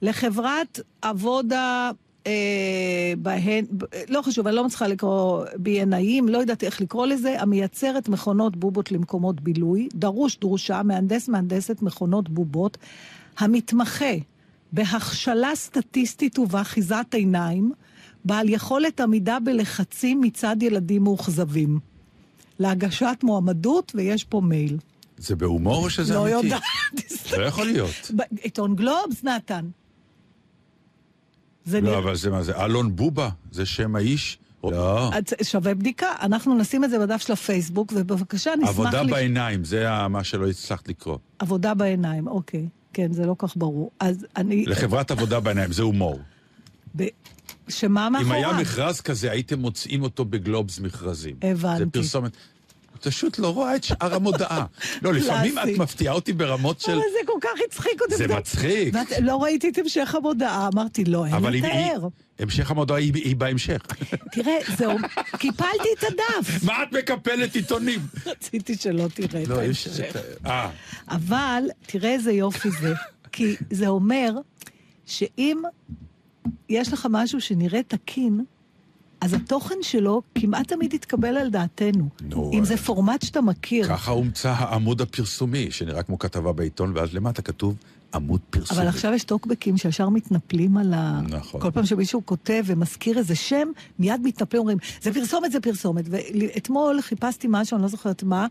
לחברת עבודה, אה, בהן, לא חשוב, אני לא מצליחה לקרוא בינאים, לא יודעת איך לקרוא לזה, המייצרת מכונות בובות למקומות בילוי, דרוש דרושה, מהנדס מהנדסת מכונות בובות, המתמחה בהכשלה סטטיסטית ובאחיזת עיניים, בעל יכולת עמידה בלחצים מצד ילדים מאוכזבים. להגשת מועמדות, ויש פה מייל. זה בהומור או שזה לא אמיתי? יודעת. לא יכול להיות. עיתון גלובס, נתן. זה לא, נראה- אבל זה מה זה? אלון בובה? זה שם האיש? לא. אז שווה בדיקה. אנחנו נשים את זה בדף של הפייסבוק, ובבקשה נשמח... עבודה לש- בעיניים, זה מה שלא הצלחת לקרוא. עבודה בעיניים, אוקיי. כן, זה לא כך ברור. אז אני... לחברת עבודה בעיניים, זה הומור. ב... שמה אם מאחוריו? היה מכרז כזה, הייתם מוצאים אותו בגלובס מכרזים. הבנתי. זה פרסומת. את פשוט לא רואה את שאר המודעה. לא, לפעמים את. מפתיעה אותי ברמות של... אבל זה כל כך הצחיק אותי. זה. מצחיק. לא ראיתי את המשך המודעה, אמרתי, לא, אין לתאר. המשך המודעה היא בהמשך. תראה, זהו, קיפלתי את הדף. מה את מקפלת עיתונים? רציתי שלא תראה את לא, ההמשך. אה, אבל תראה איזה יופי זה. כי זה אומר שאם יש לך משהו שנראה תקין, אז התוכן שלו כמעט תמיד יתקבל על דעתנו. נו, אם אה, זה פורמט שאתה מכיר. ככה הומצא העמוד הפרסומי, שנראה כמו כתבה בעיתון, ואז למטה כתוב עמוד פרסומי. אבל עכשיו יש טוקבקים שישר מתנפלים על ה... נכון. כל פעם שמישהו כותב ומזכיר איזה שם, מיד מתנפלים, אומרים, זה פרסומת, זה פרסומת. ואתמול חיפשתי משהו, אני לא זוכרת מה, אה,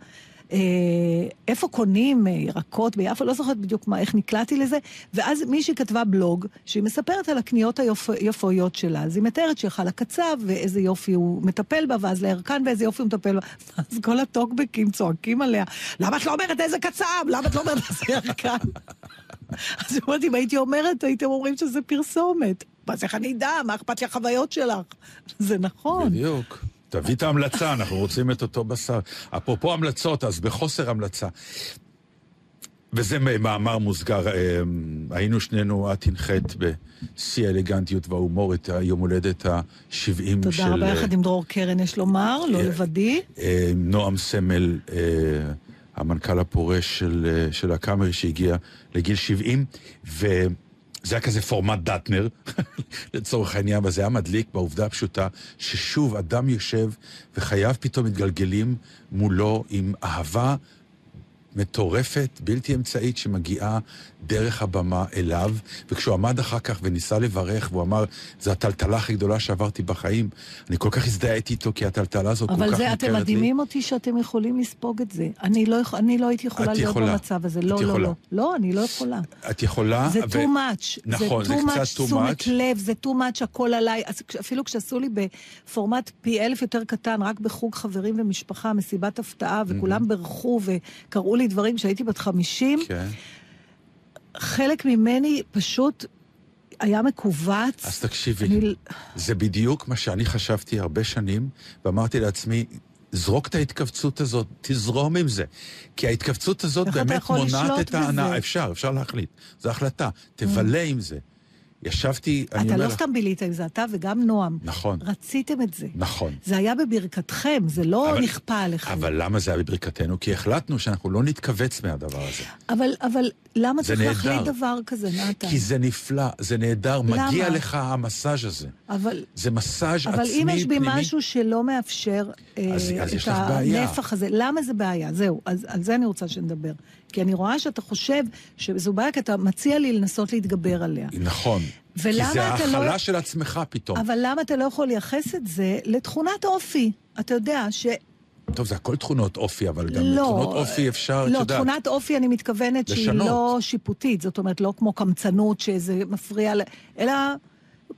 איפה קונים אה, ירקות ביפו, לא זוכרת בדיוק מה, איך נקלעתי לזה, ואז מישהי כתבה בלוג, שהיא מספרת על הקניות היפויות שלה. אז היא מתארת שהלכה לקצב, ואיזה יופי הוא מטפל בה, ואז לירקן, ואיזה יופי הוא מטפל בה. אז כל הטוקבקים צועקים עליה, למה את לא אומרת איזה קצב? למה את לא אומרת איזה ירקן? אז אמרתי, אם הייתי אומרת, הייתם אומרים שזה פרסומת. אז איך אני אדע? מה אכפת לי החוויות שלך? זה נכון. בדיוק. תביא את ההמלצה, אנחנו רוצים את אותו בשר. אפרופו המלצות, אז בחוסר המלצה. וזה מאמר מוסגר, אה, היינו שנינו, את הנחית בשיא האלגנטיות וההומור את היום הולדת ה-70 של... תודה רבה, יחד עם דרור קרן, יש לומר, לא אה, לבדי. אה, נועם סמל, המנכ"ל הפורש של, הקאמרי שהגיע לגיל 70, וזה היה כזה פורמט דטנר, לצורך העניין, וזה היה מדליק בעובדה הפשוטה ששוב אדם יושב וחייו פתאום מתגלגלים מולו עם אהבה מטורפת, בלתי אמצעית, שמגיעה דרך הבמה אליו, וכשהוא עמד אחר כך וניסה לברך, והוא אמר, זו הטלטלה הכי גדולה שעברתי בחיים, אני כל כך הזדהיתי איתו, כי הטלטלה הזאת כל כך אבל מוכרת זה, לי. אתם מדהימים אותי שאתם יכולים לספוג את זה. אני לא, אני לא הייתי יכולה להיות יכולה. במצב הזה. לא, לא, יכולה. לא. לא, אני לא יכולה. את יכולה... זה ו- too much. נכון, זה too קצת much too תשומת. לב, זה too much הכל עליי. אפילו כשעשו לי בפורמט פי אלף יותר קטן, רק בחוג חברים ומשפחה, מסיבת הפתעה, וכולם בירכו וקראו לי דברים כשהייתי בת 50, כן. חלק ממני פשוט היה מכווץ. אז תקשיבי, אני- זה בדיוק מה שאני חשבתי הרבה שנים, ואמרתי לעצמי, זרוק את ההתכווצות הזאת, תזרום עם זה. כי ההתכווצות הזאת באמת מונעת את ההנאה. אפשר, אפשר להחליט. זו החלטה. תבלה עם זה. ישבתי, אני אתה אומר לא לך... סתם בילית עם זה, אתה וגם נועם. נכון, רציתם את זה. נכון. זה היה בברכתכם, זה לא אבל- נכפה עליכם. אבל למה זה היה בברכתנו? כי החלטנו שאנחנו לא נתכווץ מהדבר הזה. אבל, אבל למה צריך להחליט. דבר כזה, נתן? כי זה נפלא, זה נהדר, למה? מגיע לך המסאז' הזה. אבל, זה מסאז' אבל עצמי אם יש בי פנימי. משהו שלא מאפשר אה, אז- אז את. הנפח הזה, למה זה בעיה? זהו, אז על זה אני רוצה שנדבר. כי אני רואה שאתה חושב שזו בעיה, כי אתה מציע לי לנסות להתגבר עליה. נכון. ולמה כי זה אתה לא- ההכלה של עצמך פתאום. אבל למה אתה לא יכול לייחס את זה לתכונת אופי? אתה יודע ש... טוב, זה הכל תכונות אופי, אבל גם לא, לתכונות אופי אפשר, את לא, יודעת. תכונת אופי אני מתכוונת שהיא לשנות. לא שיפוטית, זאת אומרת, לא כמו קמצנות שזה מפריע, אלא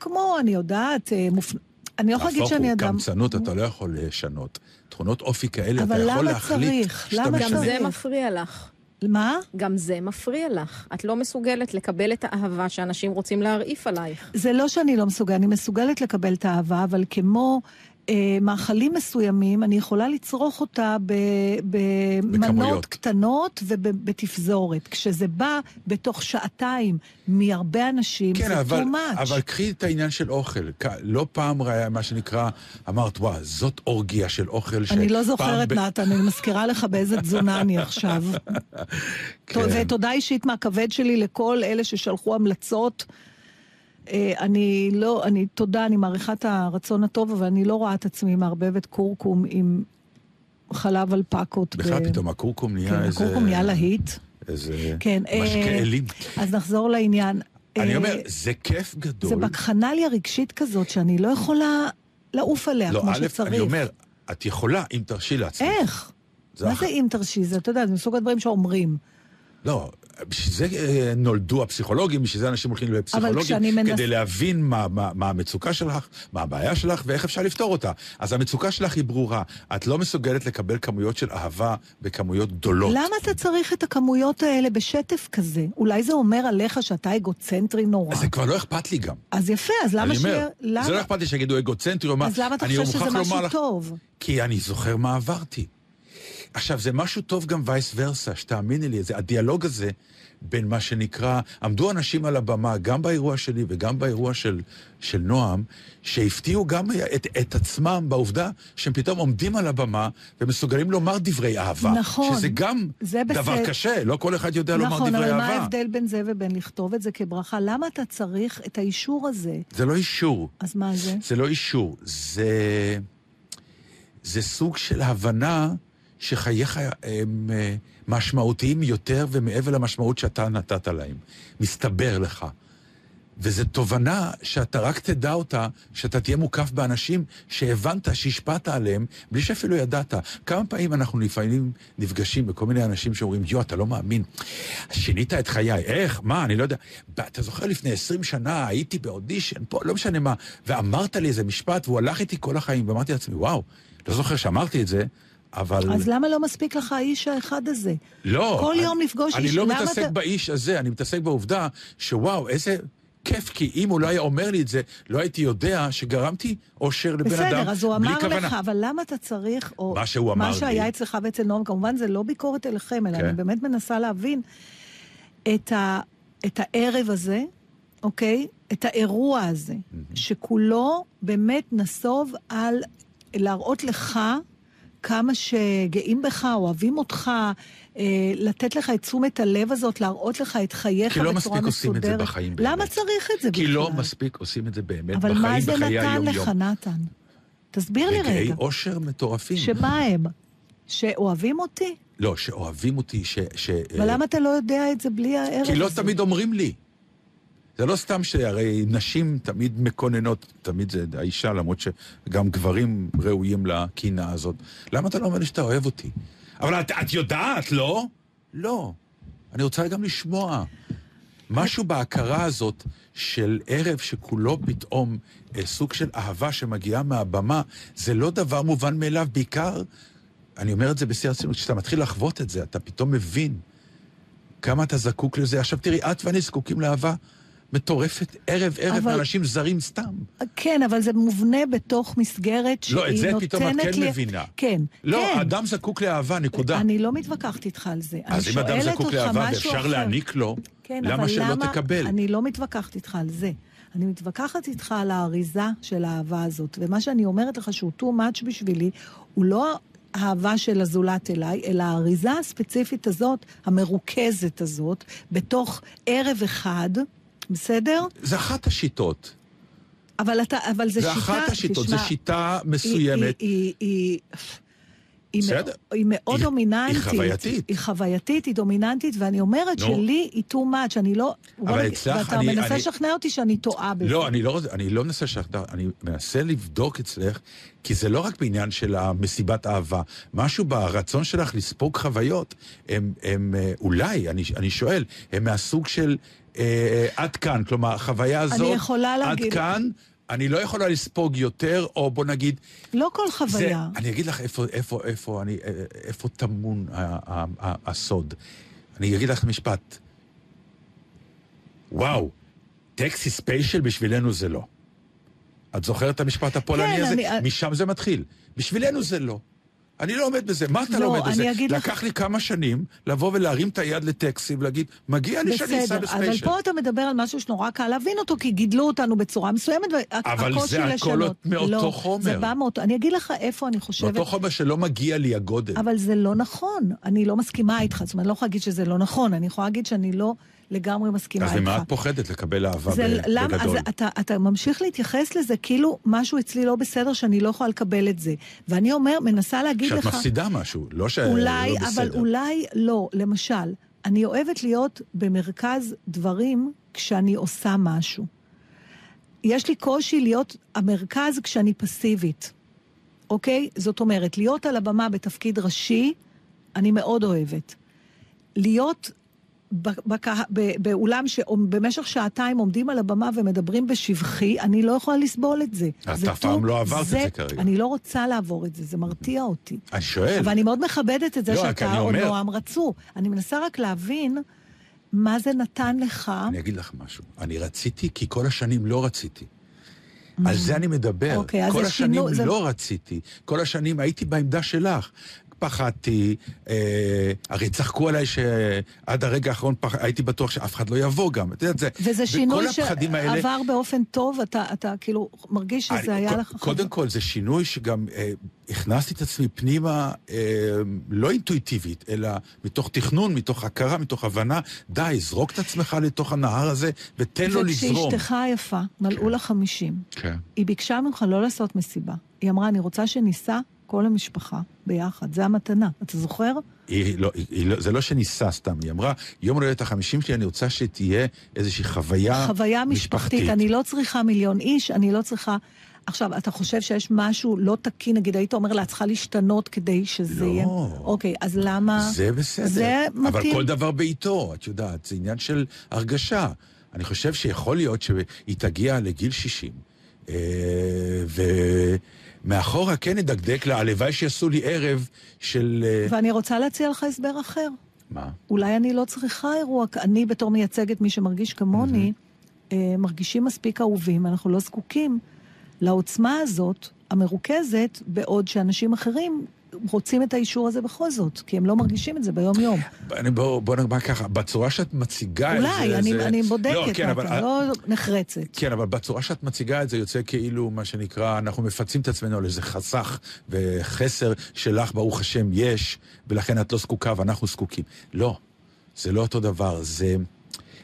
כמו, אני יודעת, אה, מופ... אני לא יכולה להגיד שאני אדם... קמצנות אתה לא יכול לשנות. תכונות אופי כאלה, אתה אבל יכול למה להחליט צריך? שאתה למה גם משנה. זה צריך? מפריע לך. מה? גם זה מפריע לך. את לא מסוגלת לקבל את האהבה שאנשים רוצים להרעיף עלייך. זה לא שאני לא מסוגלת, אני מסוגלת לקבל את האהבה, אבל כמו מאכלים מסוימים, אני יכולה לצרוך אותה ב, במנות. קטנות ובתפזורת. כשזה בא בתוך שעתיים מהרבה אנשים, כן, זה אבל, too much. אבל קחי את העניין של אוכל. לא פעם ראה מה שנקרא, אמרת, וואו, זאת אורגיה של אוכל ש... אני לא זוכרת, ב- נתן, אני מזכירה לך באיזה תזונה אני עכשיו. כן. ותודה אישית מהכבד שלי לכל אלה ששלחו המלצות. אה, אני לא, אני, תודה, אני מעריכה את הרצון הטוב, אבל אני לא רואה את עצמי מערבבת כורכום עם חלב אלפקות. בכלל ב- פתאום הקורקום נהיה כן, איזה... הכורכום נהיה להיט. איזה כן. אה, משקה אלים. אז נחזור לעניין. אני אה, אומר, זה כיף גדול. זה בקחנליה רגשית כזאת שאני לא יכולה לעוף עליה לא, כמו א', שצריך. אני אומר, את יכולה, אם תרשי לעצמך. איך? זה מה אח- זה אם תרשי? זה, אתה יודע, זה מסוג הדברים שאומרים. לא, בשביל זה אה, נולדו הפסיכולוגים, בשביל זה אנשים הולכים לפסיכולוגים, כשאני מנס- כדי להבין מה, מה, מה המצוקה שלך, מה הבעיה שלך ואיך אפשר לפתור אותה. אז המצוקה שלך היא ברורה. את לא מסוגלת לקבל כמויות של אהבה בכמויות גדולות. למה אתה צריך את הכמויות האלה בשטף כזה? אולי זה אומר עליך שאתה אגוצנטרי נורא. אז זה כבר לא אכפת לי גם. אז יפה, אז למה אני אומר. למה? זה לא אכפת לי שיגידו אגוצנטרי או מה. אז למה אתה חושב שזה משהו לומר טוב? כי אני זוכר מה עברתי. עכשיו, זה משהו טוב גם וייס ורסה, שתאמיני לי, זה, הדיאלוג הזה בין מה שנקרא, עמדו אנשים על הבמה, גם באירוע שלי וגם באירוע של, של נועם, שהפתיעו גם את, את עצמם בעובדה שהם פתאום עומדים על הבמה ומסוגלים לומר דברי אהבה. נכון. שזה גם דבר בסדר. קשה, לא כל אחד יודע לומר נכון, דברי אבל אהבה. מה ההבדל בין זה ובין לכתוב את זה כברכה? למה אתה צריך את האישור הזה? זה לא אישור. אז מה זה? זה לא אישור, זה... זה סוג של הבנה שחייך הם אה, משמעותיים יותר ומעבר למשמעות שאתה נתת להם. מסתבר לך. וזו תובנה שאתה רק תדע אותה, שאתה תהיה מוקף באנשים שהבנת, שהשפעת עליהם, בלי שאפילו ידעת. כמה פעמים אנחנו לפעמים נפגשים בכל מיני אנשים שאומרים, יו, אתה לא מאמין, שינית את חיי, איך, מה, אני לא יודע. אתה זוכר לפני 20 שנה, הייתי באודישן, פה, לא משנה מה, ואמרת לי איזה משפט, והוא הלך איתי כל החיים, ואמרתי לעצמי, וואו, לא זוכר שאמרתי את זה, אבל... אז למה לא מספיק לך האיש האחד הזה? לא. כל אני- יום לפגוש אני איש, לא למה מתעסק אתה- באיש הזה, אני מתעסק בעובדה שוואו, איזה כיף, כי אם הוא לא היה אומר לי את זה, לא הייתי יודע שגרמתי אושר לבן אדם בסדר, אז הוא בלי אמר כוונה. לך, אבל למה אתה צריך, או מה שהוא אמר מה לי. שהיה אצלך ואצל נועם, כמובן זה לא ביקורת אליכם, אלא כן. אני באמת מנסה להבין את, ה, את הערב הזה, אוקיי? את האירוע הזה, שכולו באמת נסוב על להראות לך כמה שגאים בך, אוהבים אותך, אה, לתת לך את תשומת הלב הזאת, להראות לך את חייך כי בצורה לא מסודרת. מספיק עושים את זה בחיים למה באמת. צריך את זה בכלל? כי לא מספיק עושים את זה באמת אבל בחיים, מה זה בחיי נתן היום-יום. לך, נתן? תסביר לי רגעי רגע. אושר מטורפים. שמה הם? שאוהבים אותי? לא, שאוהבים אותי, ש... ש אבל למה אתה לא יודע את זה בלי הערב הזה? כי לא תמיד אומרים לי. זה לא סתם שהרי נשים תמיד מקוננות, תמיד זה האישה, למרות שגם גברים ראויים לקינה הזאת. למה אתה לא אומר לי שאתה אוהב אותי? אבל את, את יודעת, לא? לא. אני רוצה גם לשמוע. משהו בהכרה הזאת של ערב שכולו פתאום אה, סוג של אהבה שמגיעה מהבמה, זה לא דבר מובן מאליו, בעיקר, אני אומר את זה בשיא הרצינות, כשאתה מתחיל לחוות את זה, אתה פתאום מבין כמה אתה זקוק לזה. עכשיו תראי, את ואני זקוקים לאהבה מטורפת ערב-ערב אבל- מאנשים זרים סתם. כן, אבל זה מובנה בתוך מסגרת שהיא לא, את זה פתאום את נותנת כן לי... מבינה. כן, לא, כן. אדם זקוק לאהבה, נקודה. אני לא מתווכחת איתך על זה. אז אם אדם זקוק לאהבה ואפשר. להעניק לו, כן, למה שלא למה... תקבל? אני לא מתווכחת איתך על זה. אני מתווכחת איתך על האריזה של האהבה הזאת. ומה שאני אומרת לך שהוא too much בשבילי, הוא לא האהבה של הזולת אליי, אלא האריזה הספציפית הזאת, המרוכזת הזאת, בתוך ערב אחד, בסדר? זה אחת השיטות. אבל, אתה, אבל זה זה שיטה... אחת השיטות, תשמע, זו שיטה מסוימת. היא, היא, היא, היא. מאוד, היא מאוד היא- דומיננטית. היא חווייתית. היא חווייתית, היא דומיננטית, ואני אומרת נו. שלי היא too much, אני לא... אבל אצלך, ואתה אני- מנסה אני- לשכנע אותי שאני טועה בזה. לא, אני לא, אני לא מנסה לשכנע, אני מנסה לבדוק אצלך, כי זה לא רק בעניין של המסיבת אהבה. משהו ברצון שלך לספוג חוויות, הם, הם אה, אולי, אני, אני שואל, הם מהסוג של אה, עד כאן, כלומר, החוויה הזאת, יכולה להגיד- עד כאן, אני לא יכולה לספוג יותר, או בוא נגיד, לא כל חוויה. זה, אני אגיד לך איפה, איפה, איפה, אני, אה, איפה טמון הסוד. אני אגיד לך משפט. וואו, טקסי ספיישל בשבילנו זה לא. את זוכרת את המשפט הפולני כן, הזה? אני- משם זה מתחיל. בשבילנו זה לא. אני לא עומד בזה. מה אתה לא, לא, עומד בזה? לך- לקח לי כמה שנים לבוא ולהרים את היד לטקסי ולהגיד, מגיע לי שאני אסע בסדר, אבל בספיישל. פה אתה מדבר על משהו שנורא קל להבין אותו, כי גידלו אותנו בצורה מסוימת, אבל והקושי זה הכל לשנות. מאותו לא, חומר. זה בא מאותו... אני אגיד לך איפה אני חושבת... באותו חומר שלא מגיע לי הגודל. אבל זה לא נכון. אני לא מסכימה איתך. זאת אומרת, אני לא יכולה להגיד שזה לא נכון. אני יכולה להגיד שאני לא לגמרי מסכימה אז איתך. ממה את פוחדת לקבל אהבה זה, ב- למה, בגדול? אז אתה, אתה ממשיך להתייחס לזה כאילו משהו אצלי לא בסדר, שאני לא יכולה לקבל את זה. ואני אומר, מנסה להגיד שאת לך... מפסידה משהו, לא שלא אולי, בסדר. אבל אולי לא. למשל, אני אוהבת להיות במרכז דברים כשאני עושה משהו. יש לי קושי להיות המרכז כשאני פסיבית, אוקיי? זאת אומרת, להיות על הבמה בתפקיד ראשי, אני מאוד אוהבת. להיות בקה- ב- באולם שבמשך שעתיים עומדים על הבמה ומדברים בשבחי, אני לא יכולה לסבול את זה. את זה אף פעם לא עברת את זה כרגע. אני לא רוצה לעבור את זה, זה מרתיע אותי. אני שואל. אבל אני מאוד מכבדת את זה לא, שאתה או נועם רצו. אני מנסה רק להבין מה זה נתן לך. אני אגיד לך משהו. אני רציתי כי כל השנים לא רציתי. על זה אני מדבר. אוקיי, כל זה השנים זה- לא רציתי. כל השנים הייתי בעמדה שלך. פחדתי, אה, הרי צחקו עליי שעד הרגע האחרון פח... הייתי בטוח שאף אחד לא יבוא גם. את יודעת, זה... וזה שינוי הפחדים האלה... שעבר באופן טוב, אתה, אתה כאילו מרגיש שזה אני- היה קוד- לך... קודם כל, זה שינוי שגם אה, הכנסתי את עצמי פנימה, אה, לא אינטואיטיבית, אלא מתוך תכנון, מתוך הכרה, מתוך הבנה. די, זרוק את עצמך לתוך הנהר הזה ותן לו לזרום. וכשאשתך היפה, מלאו לה חמישים, כן. היא ביקשה ממך לא לעשות מסיבה. היא אמרה, אני רוצה שניסע כל המשפחה ביחד, זה המתנה. אתה זוכר? היא לא, היא, לא, זה לא שניסה סתם, היא אמרה, יום הולדת החמישים שלי, אני רוצה שתהיה איזושהי חוויה, חוויה משפחתית. אני לא צריכה מיליון איש, אני לא צריכה... עכשיו, אתה חושב שיש משהו לא תקין, נגיד, היית אומר לה, צריכה להשתנות כדי שזה לא. יהיה... אוקיי, אז למה... זה בסדר. זה אבל מתאים. כל דבר בעיתו, את יודעת, זה עניין של הרגשה. אני חושב שיכול להיות שהיא תגיע לגיל 60, אה, מאחורה כן נדקדק לה, הלוואי שיעשו לי ערב של... אה, ואני רוצה להציע לך הסבר אחר. מה? אולי אני לא צריכה אירוע, אני בתור מייצגת מי שמרגיש כמוני, אה, מרגישים מספיק אהובים, אנחנו לא זקוקים לעוצמה הזאת, המרוכזת, בעוד שאנשים אחרים רוצים את האישור הזה בכל זאת, כי הם לא מרגישים את זה ביום-יום. אני- בוא בוא נאמר ככה, בצורה שאת מציגה את זה... אולי, אני, זה- אני לא, בודקת, כן, אתה אבל- לא נחרצת. כן, אבל בצורה שאת מציגה את זה יוצא כאילו, מה שנקרא, אנחנו מפצים את עצמנו על איזה חסך וחסר שלך, ברוך השם, יש, ולכן את לא זקוקה ואנחנו זקוקים. לא, זה לא אותו דבר, זה,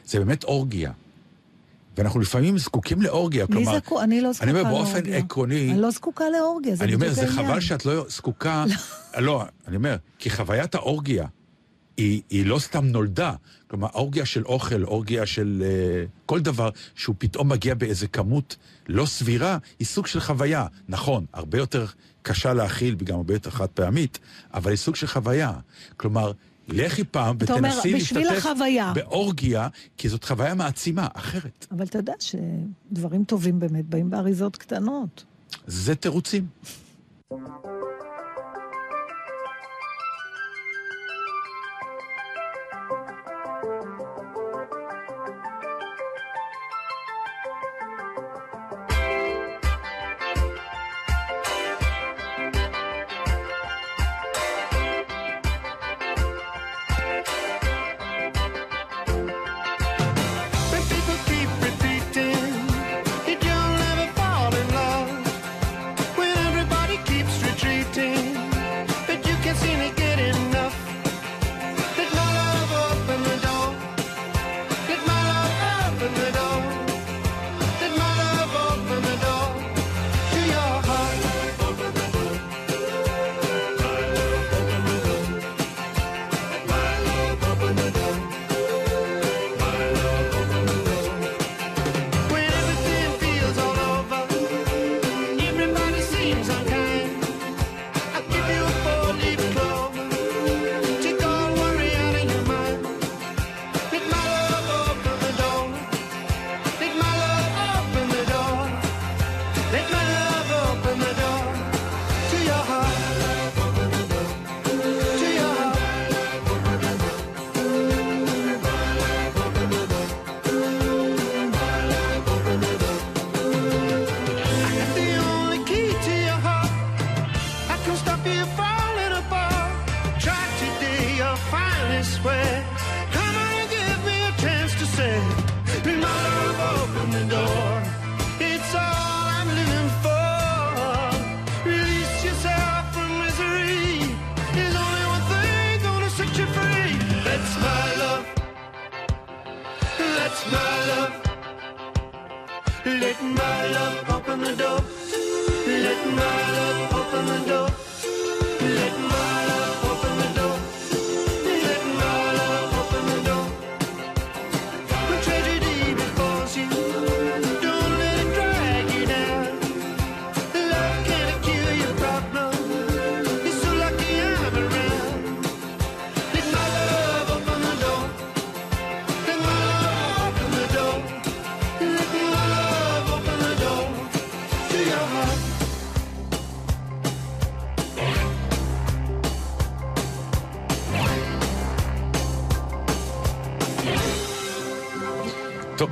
זה באמת אורגיה. ואנחנו לפעמים זקוקים לאורגיה, מי כלומר... זקוק? אני לא זקוקה אני אומר, לאורגיה. באופן עקרוני... אני לא זקוקה לאורגיה, זה אני אומר, זה העניין. חבל שאת לא זקוקה... לא, אני אומר, כי חוויית האורגיה היא, היא לא סתם נולדה. כלומר, אורגיה של אוכל, אורגיה של uh, כל דבר שהוא פתאום מגיע באיזה כמות לא סבירה, היא סוג של חוויה. נכון, הרבה יותר קשה להכיל וגם הרבה יותר חד פעמית, אבל היא סוג של חוויה. כלומר, לכי פעם ותנסי להשתתף. באורגיה, כי זאת חוויה מעצימה, אחרת. אבל אתה יודע שדברים טובים באמת באים באריזות קטנות. זה תירוצים.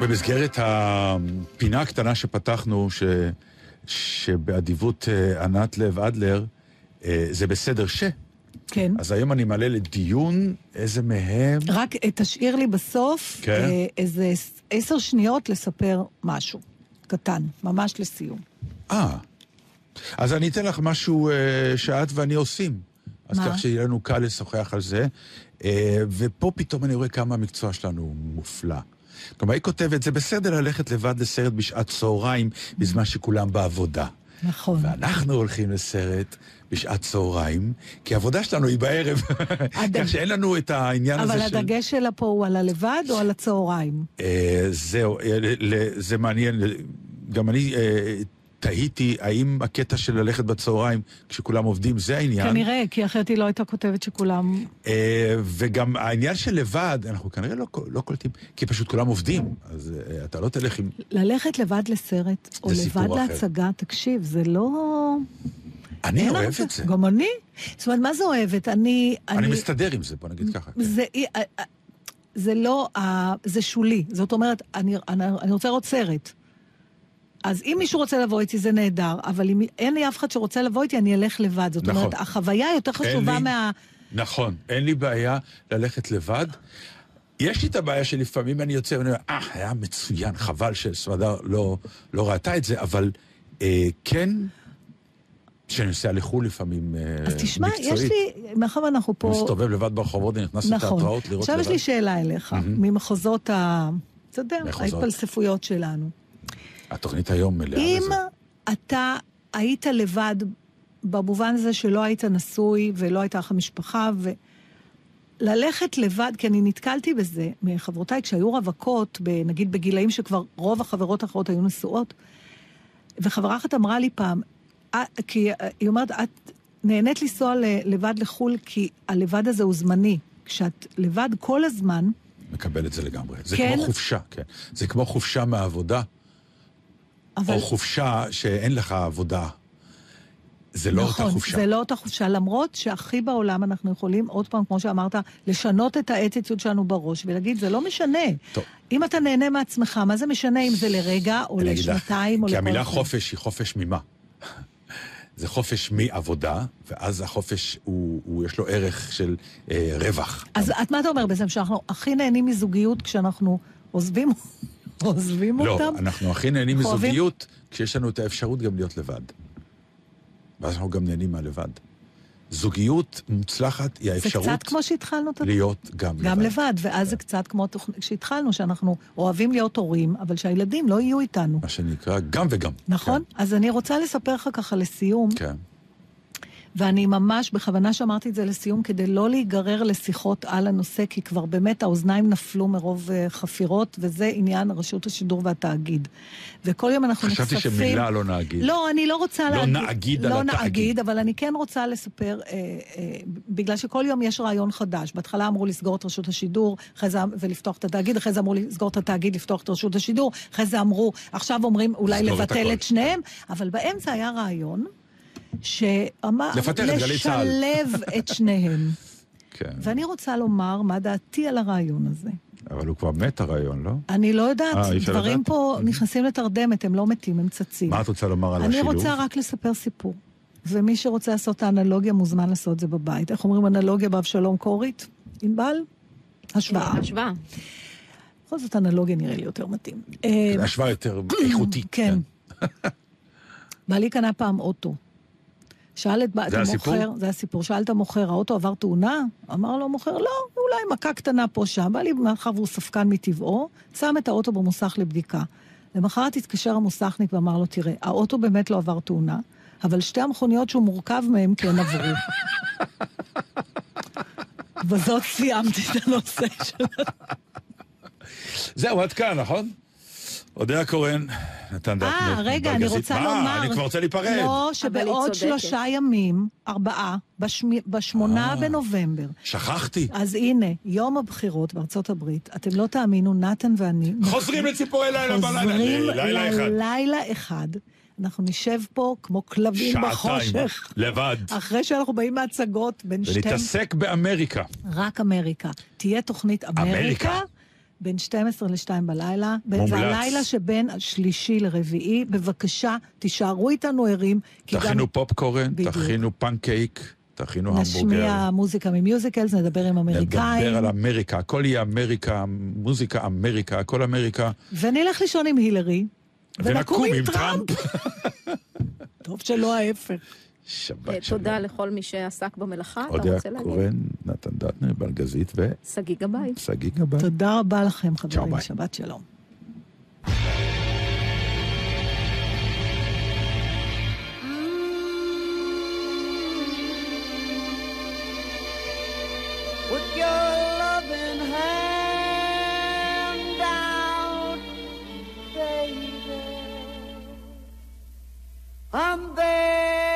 במסגרת הפינה הקטנה שפתחנו, ש... שבאדיבות אה, ענת לב אדלר, אה, זה בסדר ש... כן. אז היום אני מעלה לדיון איזה מהם... רק אה, תשאיר לי בסוף כן. איזה עשר שניות לספר משהו קטן, ממש לסיום. אה, אז אני אתן לך משהו אה, שאת ואני עושים. אז מה? כך שיהיה לנו קל לשוחח על זה. אה, ופה פתאום אני רואה כמה המקצוע שלנו מופלא. כלומר, היא כותבת, זה בסדר ללכת לבד לסרט בשעת צהריים, בזמן שכולם בעבודה. נכון. ואנחנו הולכים לסרט בשעת צהריים, כי העבודה שלנו היא בערב. כך שאין לנו את העניין הזה אבל של... הדגש שלה פה הוא על הלבד או על הצהריים? אה, זהו, אה, זה מעניין. גם אני אה, תהיתי האם הקטע של ללכת בצהריים כשכולם עובדים זה העניין. כנראה, כי אחרת היא לא הייתה כותבת שכולם... אה, וגם העניין של לבד, אנחנו כנראה לא, לא קולטים, כי פשוט כולם עובדים, אז אה, אתה לא תלך עם... ללכת לבד לסרט, או זה לבד אחר. להצגה, תקשיב, זה לא... אני אוהב. את זה. גם אני. זאת אומרת, מה זה אוהבת? אני... אני מסתדר עם זה, בוא נגיד ככה. כן. זה, אה, אה, זה לא, זה שולי. זאת אומרת, אני, אני, אני רוצה לראות סרט. אז אם מישהו רוצה לבוא איתי זה נהדר, אבל אם אין לי אף אחד שרוצה לבוא איתי, אני אלך לבד. זאת נכון. אומרת, החוויה יותר חשובה לי- מה... נכון, אין לי בעיה ללכת לבד. יש לי את הבעיה שלפעמים אני יוצא ואני אומר, אה, היה מצוין, חבל שסמדר לא, לא ראתה את זה, אבל אה, כן, כשאני נוסע לחו"ל לפעמים אה, אז תשמע, מקצועית. יש לי, מאחר ואנחנו פה... מסתובב לבד ברחובות, אני נכנס נכון. לתיאטראות לראות עכשיו לבד. יש לי שאלה אליך, ממחוזות ה... אתה יודע. ההתפלספויות שלנו. התוכנית היום מלאה אם בזה. אתה היית לבד, במובן הזה שלא היית נשוי ולא הייתה לך משפחה, וללכת לבד, כי אני נתקלתי בזה מחברותיי, כשהיו רווקות, נגיד בגילאים שכבר רוב החברות האחרות היו נשואות, וחברה אחת אמרה לי פעם, "אה, כי היא אומרת, את נהנית לנסוע לבד לחו"ל, כי הלבד הזה הוא זמני. כשאת לבד כל הזמן, מקבל את זה לגמרי. זה כן. כמו חופשה, כן. זה כמו חופשה מהעבודה, אבל... או חופשה שאין לך עבודה. זה לא נכון, אותה חופשה. זה לא אותה חופשה, למרות שהכי בעולם אנחנו יכולים, עוד פעם, כמו שאמרת, לשנות את האטיטיוד שלנו בראש ולהגיד, זה לא משנה. טוב. אם אתה נהנה מעצמך, מה זה משנה אם זה לרגע, או לשנתיים, או כי לכל המילה זה? חופש היא חופש ממה? זה חופש מעבודה, ואז החופש, הוא, הוא יש לו ערך של אה, רווח. אז את מה אתה אומר בעצם, שאנחנו הכי נהנים מזוגיות כשאנחנו עוזבים, עוזבים לא, אותם? אנחנו הכי נהנים מזוגיות כשיש לנו את האפשרות גם להיות לבד. ואז אנחנו גם נהנים מהלבד. זוגיות מוצלחת היא זה האפשרות קצת כמו שהתחלנו את להיות גם לבד. גם לבד, ואז זה קצת כמו שהתחלנו, שאנחנו אוהבים להיות הורים, אבל שהילדים לא יהיו איתנו. מה שנקרא גם וגם. נכון? אז אני רוצה לספר לך ככה לסיום, כן. ואני ממש, בכוונה שאמרתי את זה לסיום, כדי לא להיגרר לשיחות על הנושא, כי כבר באמת האוזניים נפלו מרוב אה, חפירות, וזה עניין רשות השידור והתאגיד. וכל יום אנחנו נחשפים... חשבתי שמילה לא נגיד. לא, אני לא רוצה לא להגיד. נגיד על לא התאגיד. נגיד, אבל אני כן רוצה לספר, אה, אה, בגלל שכל יום יש רעיון חדש. בהתחלה אמרו לסגור את רשות השידור, אחרי זה ולפתוח את התאגיד, אחרי זה אמרו לסגור את התאגיד, לפתוח את רשות השידור, אחרי זה אמרו, עכשיו אומרים אולי את לבטל הכל. את שניהם, אבל באמצע היה רעיון שאמר לפטר את גלי צה"ל. לשלב את שניהם. כן. ואני רוצה לומר מה דעתי על הרעיון הזה. אבל הוא כבר מת הרעיון, לא? אני לא יודעת, אה, אי אפשר דברים לדעת? פה נכנסים לתרדמת, הם לא מתים, הם צצים. מה את רוצה לומר על אני השילוב? רוצה רק לספר סיפור. ומי שרוצה לעשות את האנלוגיה מוזמן לעשות את זה בבית. איך אומרים אנלוגיה באבשלום קורית? ענבל? השוואה. השוואה. בכל זאת אנלוגיה נראה לי יותר מתאים. אה, השוואה יותר איכותית. כן. בעלי קנה פעם אוטו. שאל את זה הסיפור? זה הסיפור, שאל את המוכר, האוטו עבר תאונה? אמר לו המוכר, לא, אולי מכה קטנה פה שם. בעלי, מאחר והוא ספקן מטבעו, שם את האוטו במוסך לבדיקה. למחרת התקשר המוסכניק ואמר לו, תראה, האוטו באמת לא עבר תאונה, אבל שתי המכוניות שהוא מורכב מהן כן עברו. בזאת סיימתי את הנושא של... זהו, עד כאן, נכון? אודיה קורן, נתן דטנר. אה, רגע, אני רוצה לומר... מה, אני כבר רוצה להיפרד. לא, שבעוד. שלושה ימים, ארבעה, בשמי- בשמונה אה. בנובמבר. שכחתי. אז הנה, יום הבחירות בארצות הברית, אתם לא תאמינו, נתן ואני... חוזרים לציפורי לילה בלילה. חוזרים. ללילה אחד. אנחנו נשב פה כמו כלבים שעתיים. בחושך. לבד. אחרי שאנחנו באים מהצגות בין שתי... ונתעסק באמריקה. רק אמריקה. תהיה תוכנית אמריקה. אמריקה. בין 12 ל-2 בלילה. מומלץ. זה הלילה שבין השלישי לרביעי. בבקשה, תישארו איתנו ערים. כי גם תכינו פופקורן, בדיוק. תכינו פנקייק, תכינו המבורגר. נשמיע מוזיקה ממיוזיקלס, נדבר עם אמריקאים. נדבר על אמריקה, הכל יהיה אמריקה, מוזיקה אמריקה, הכל אמריקה. ונלך לישון עם הילרי. ונקום עם טראמפ. טוב שלא ההפך. שבת אה, שלום. תודה לכל מי שעסק במלאכה. אתה אודיה רוצה להגיד? קורן, נתן דטנר, בלגזית שגיא גבאי. ושגיא גבאי. תודה רבה לכם, חברים. שבת שלום. I'm begging.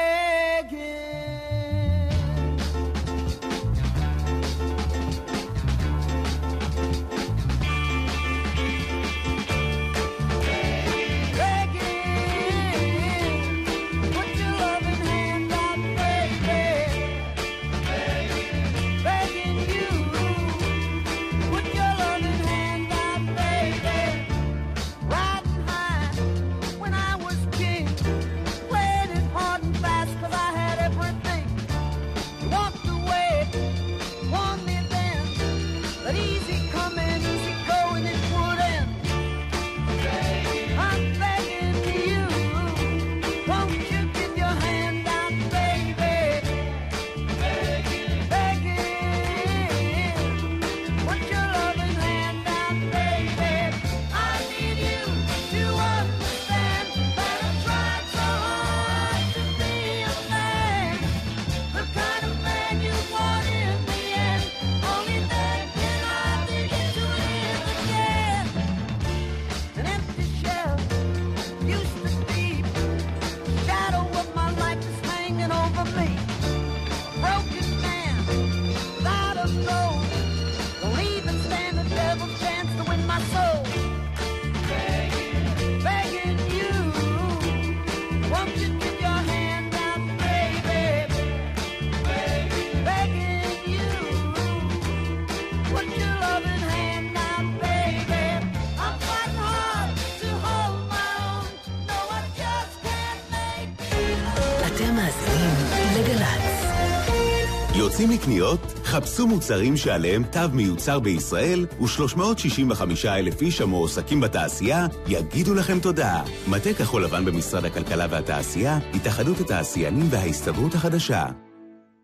חפשו מוצרים שעליהם תו מיוצר בישראל ו-365 אלף איש המועסקים בתעשייה יגידו לכם תודה. מטה כחול לבן במשרד הכלכלה והתעשייה, התאחדות התעשיינים וההסתדרות החדשה.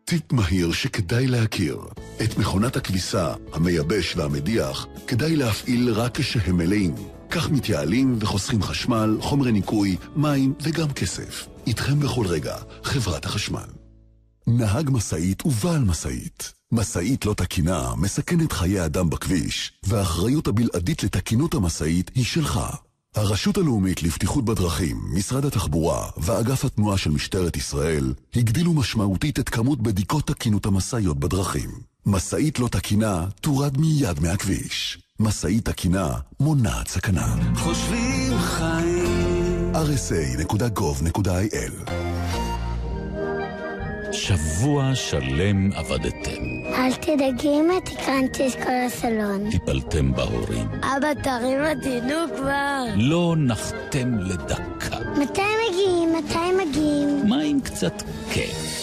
טיפ מהיר שכדאי להכיר. את מכונת הכביסה, המייבש והמדיח כדאי להפעיל רק כשהם מלאים. כך מתייעלים וחוסכים חשמל, חומרי ניקוי, מים וגם כסף. איתכם בכל רגע, חברת החשמל. נהג משאית ובעל משאית. משאית לא תקינה מסכנת חיי אדם בכביש, והאחריות הבלעדית לתקינות המשאית היא שלך. הרשות הלאומית לבטיחות בדרכים, משרד התחבורה ואגף התנועה של משטרת ישראל הגדילו משמעותית את כמות בדיקות תקינות המשאיות בדרכים. משאית לא תקינה תורד מיד מהכביש. משאית תקינה מונעת סכנה. חושבים חיים. rsa.gov.il שבוע שלם עבדתם. אל תדאגי אמא, תקרנתי את כל הסלון. טיפלתם בהורים. אבא, תרים אותי, נו כבר. לא נחתם לדקה. מתי מגיעים? מתי מגיעים? מה עם קצת כיף?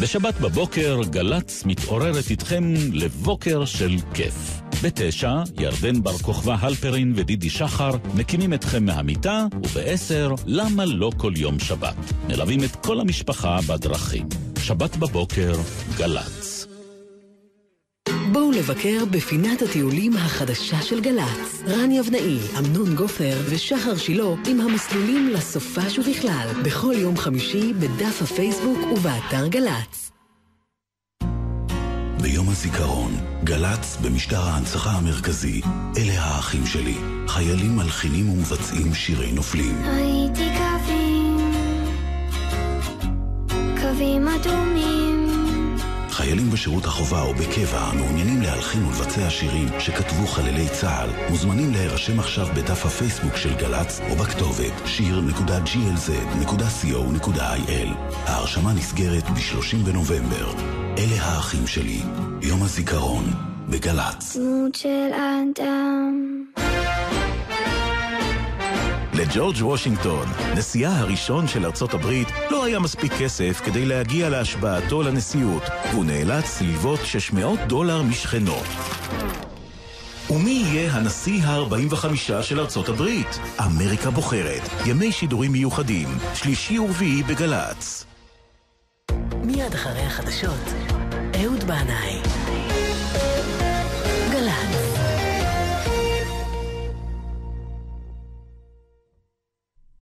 בשבת בבוקר גל"צ מתעוררת איתכם לבוקר של כיף. בתשע, ירדן בר כוכבא הלפרין ודידי שחר מקימים אתכם מהמיטה, ובעשר, למה לא כל יום שבת? מלווים את כל המשפחה בדרכים. שבת בבוקר, גל"צ. בואו לבקר בפינת הטיולים החדשה של גל"צ. רן יבנאי, אמנון גופר ושחר שילה עם המסלולים לסופש ובכלל, בכל יום חמישי בדף הפייסבוק ובאתר גל"צ. ביום הזיכרון, גל"צ במשטר ההנצחה המרכזי, אלה האחים שלי, חיילים מלחינים ומבצעים שירי נופלים. ראיתי קווים, קווים אדומים. חיילים בשירות החובה או בקבע המעוניינים להלחין ולבצע שירים שכתבו חללי צה"ל, מוזמנים להירשם עכשיו בדף הפייסבוק של גל"צ או בכתובת שיר.glz.co.il. ההרשמה נסגרת ב-30 בנובמבר. אלה האחים שלי, יום הזיכרון, בגל"צ. דמות של אדם. לג'ורג' וושינגטון, נשיאה הראשון של ארצות הברית, לא היה מספיק כסף כדי להגיע להשבעתו לנשיאות, והוא נאלץ ללוות 600 דולר משכנו. ומי יהיה הנשיא ה-45 של ארצות הברית? אמריקה בוחרת, ימי שידורים מיוחדים, שלישי ורביעי בגל"צ. מיד אחרי החדשות, אהוד בנאי.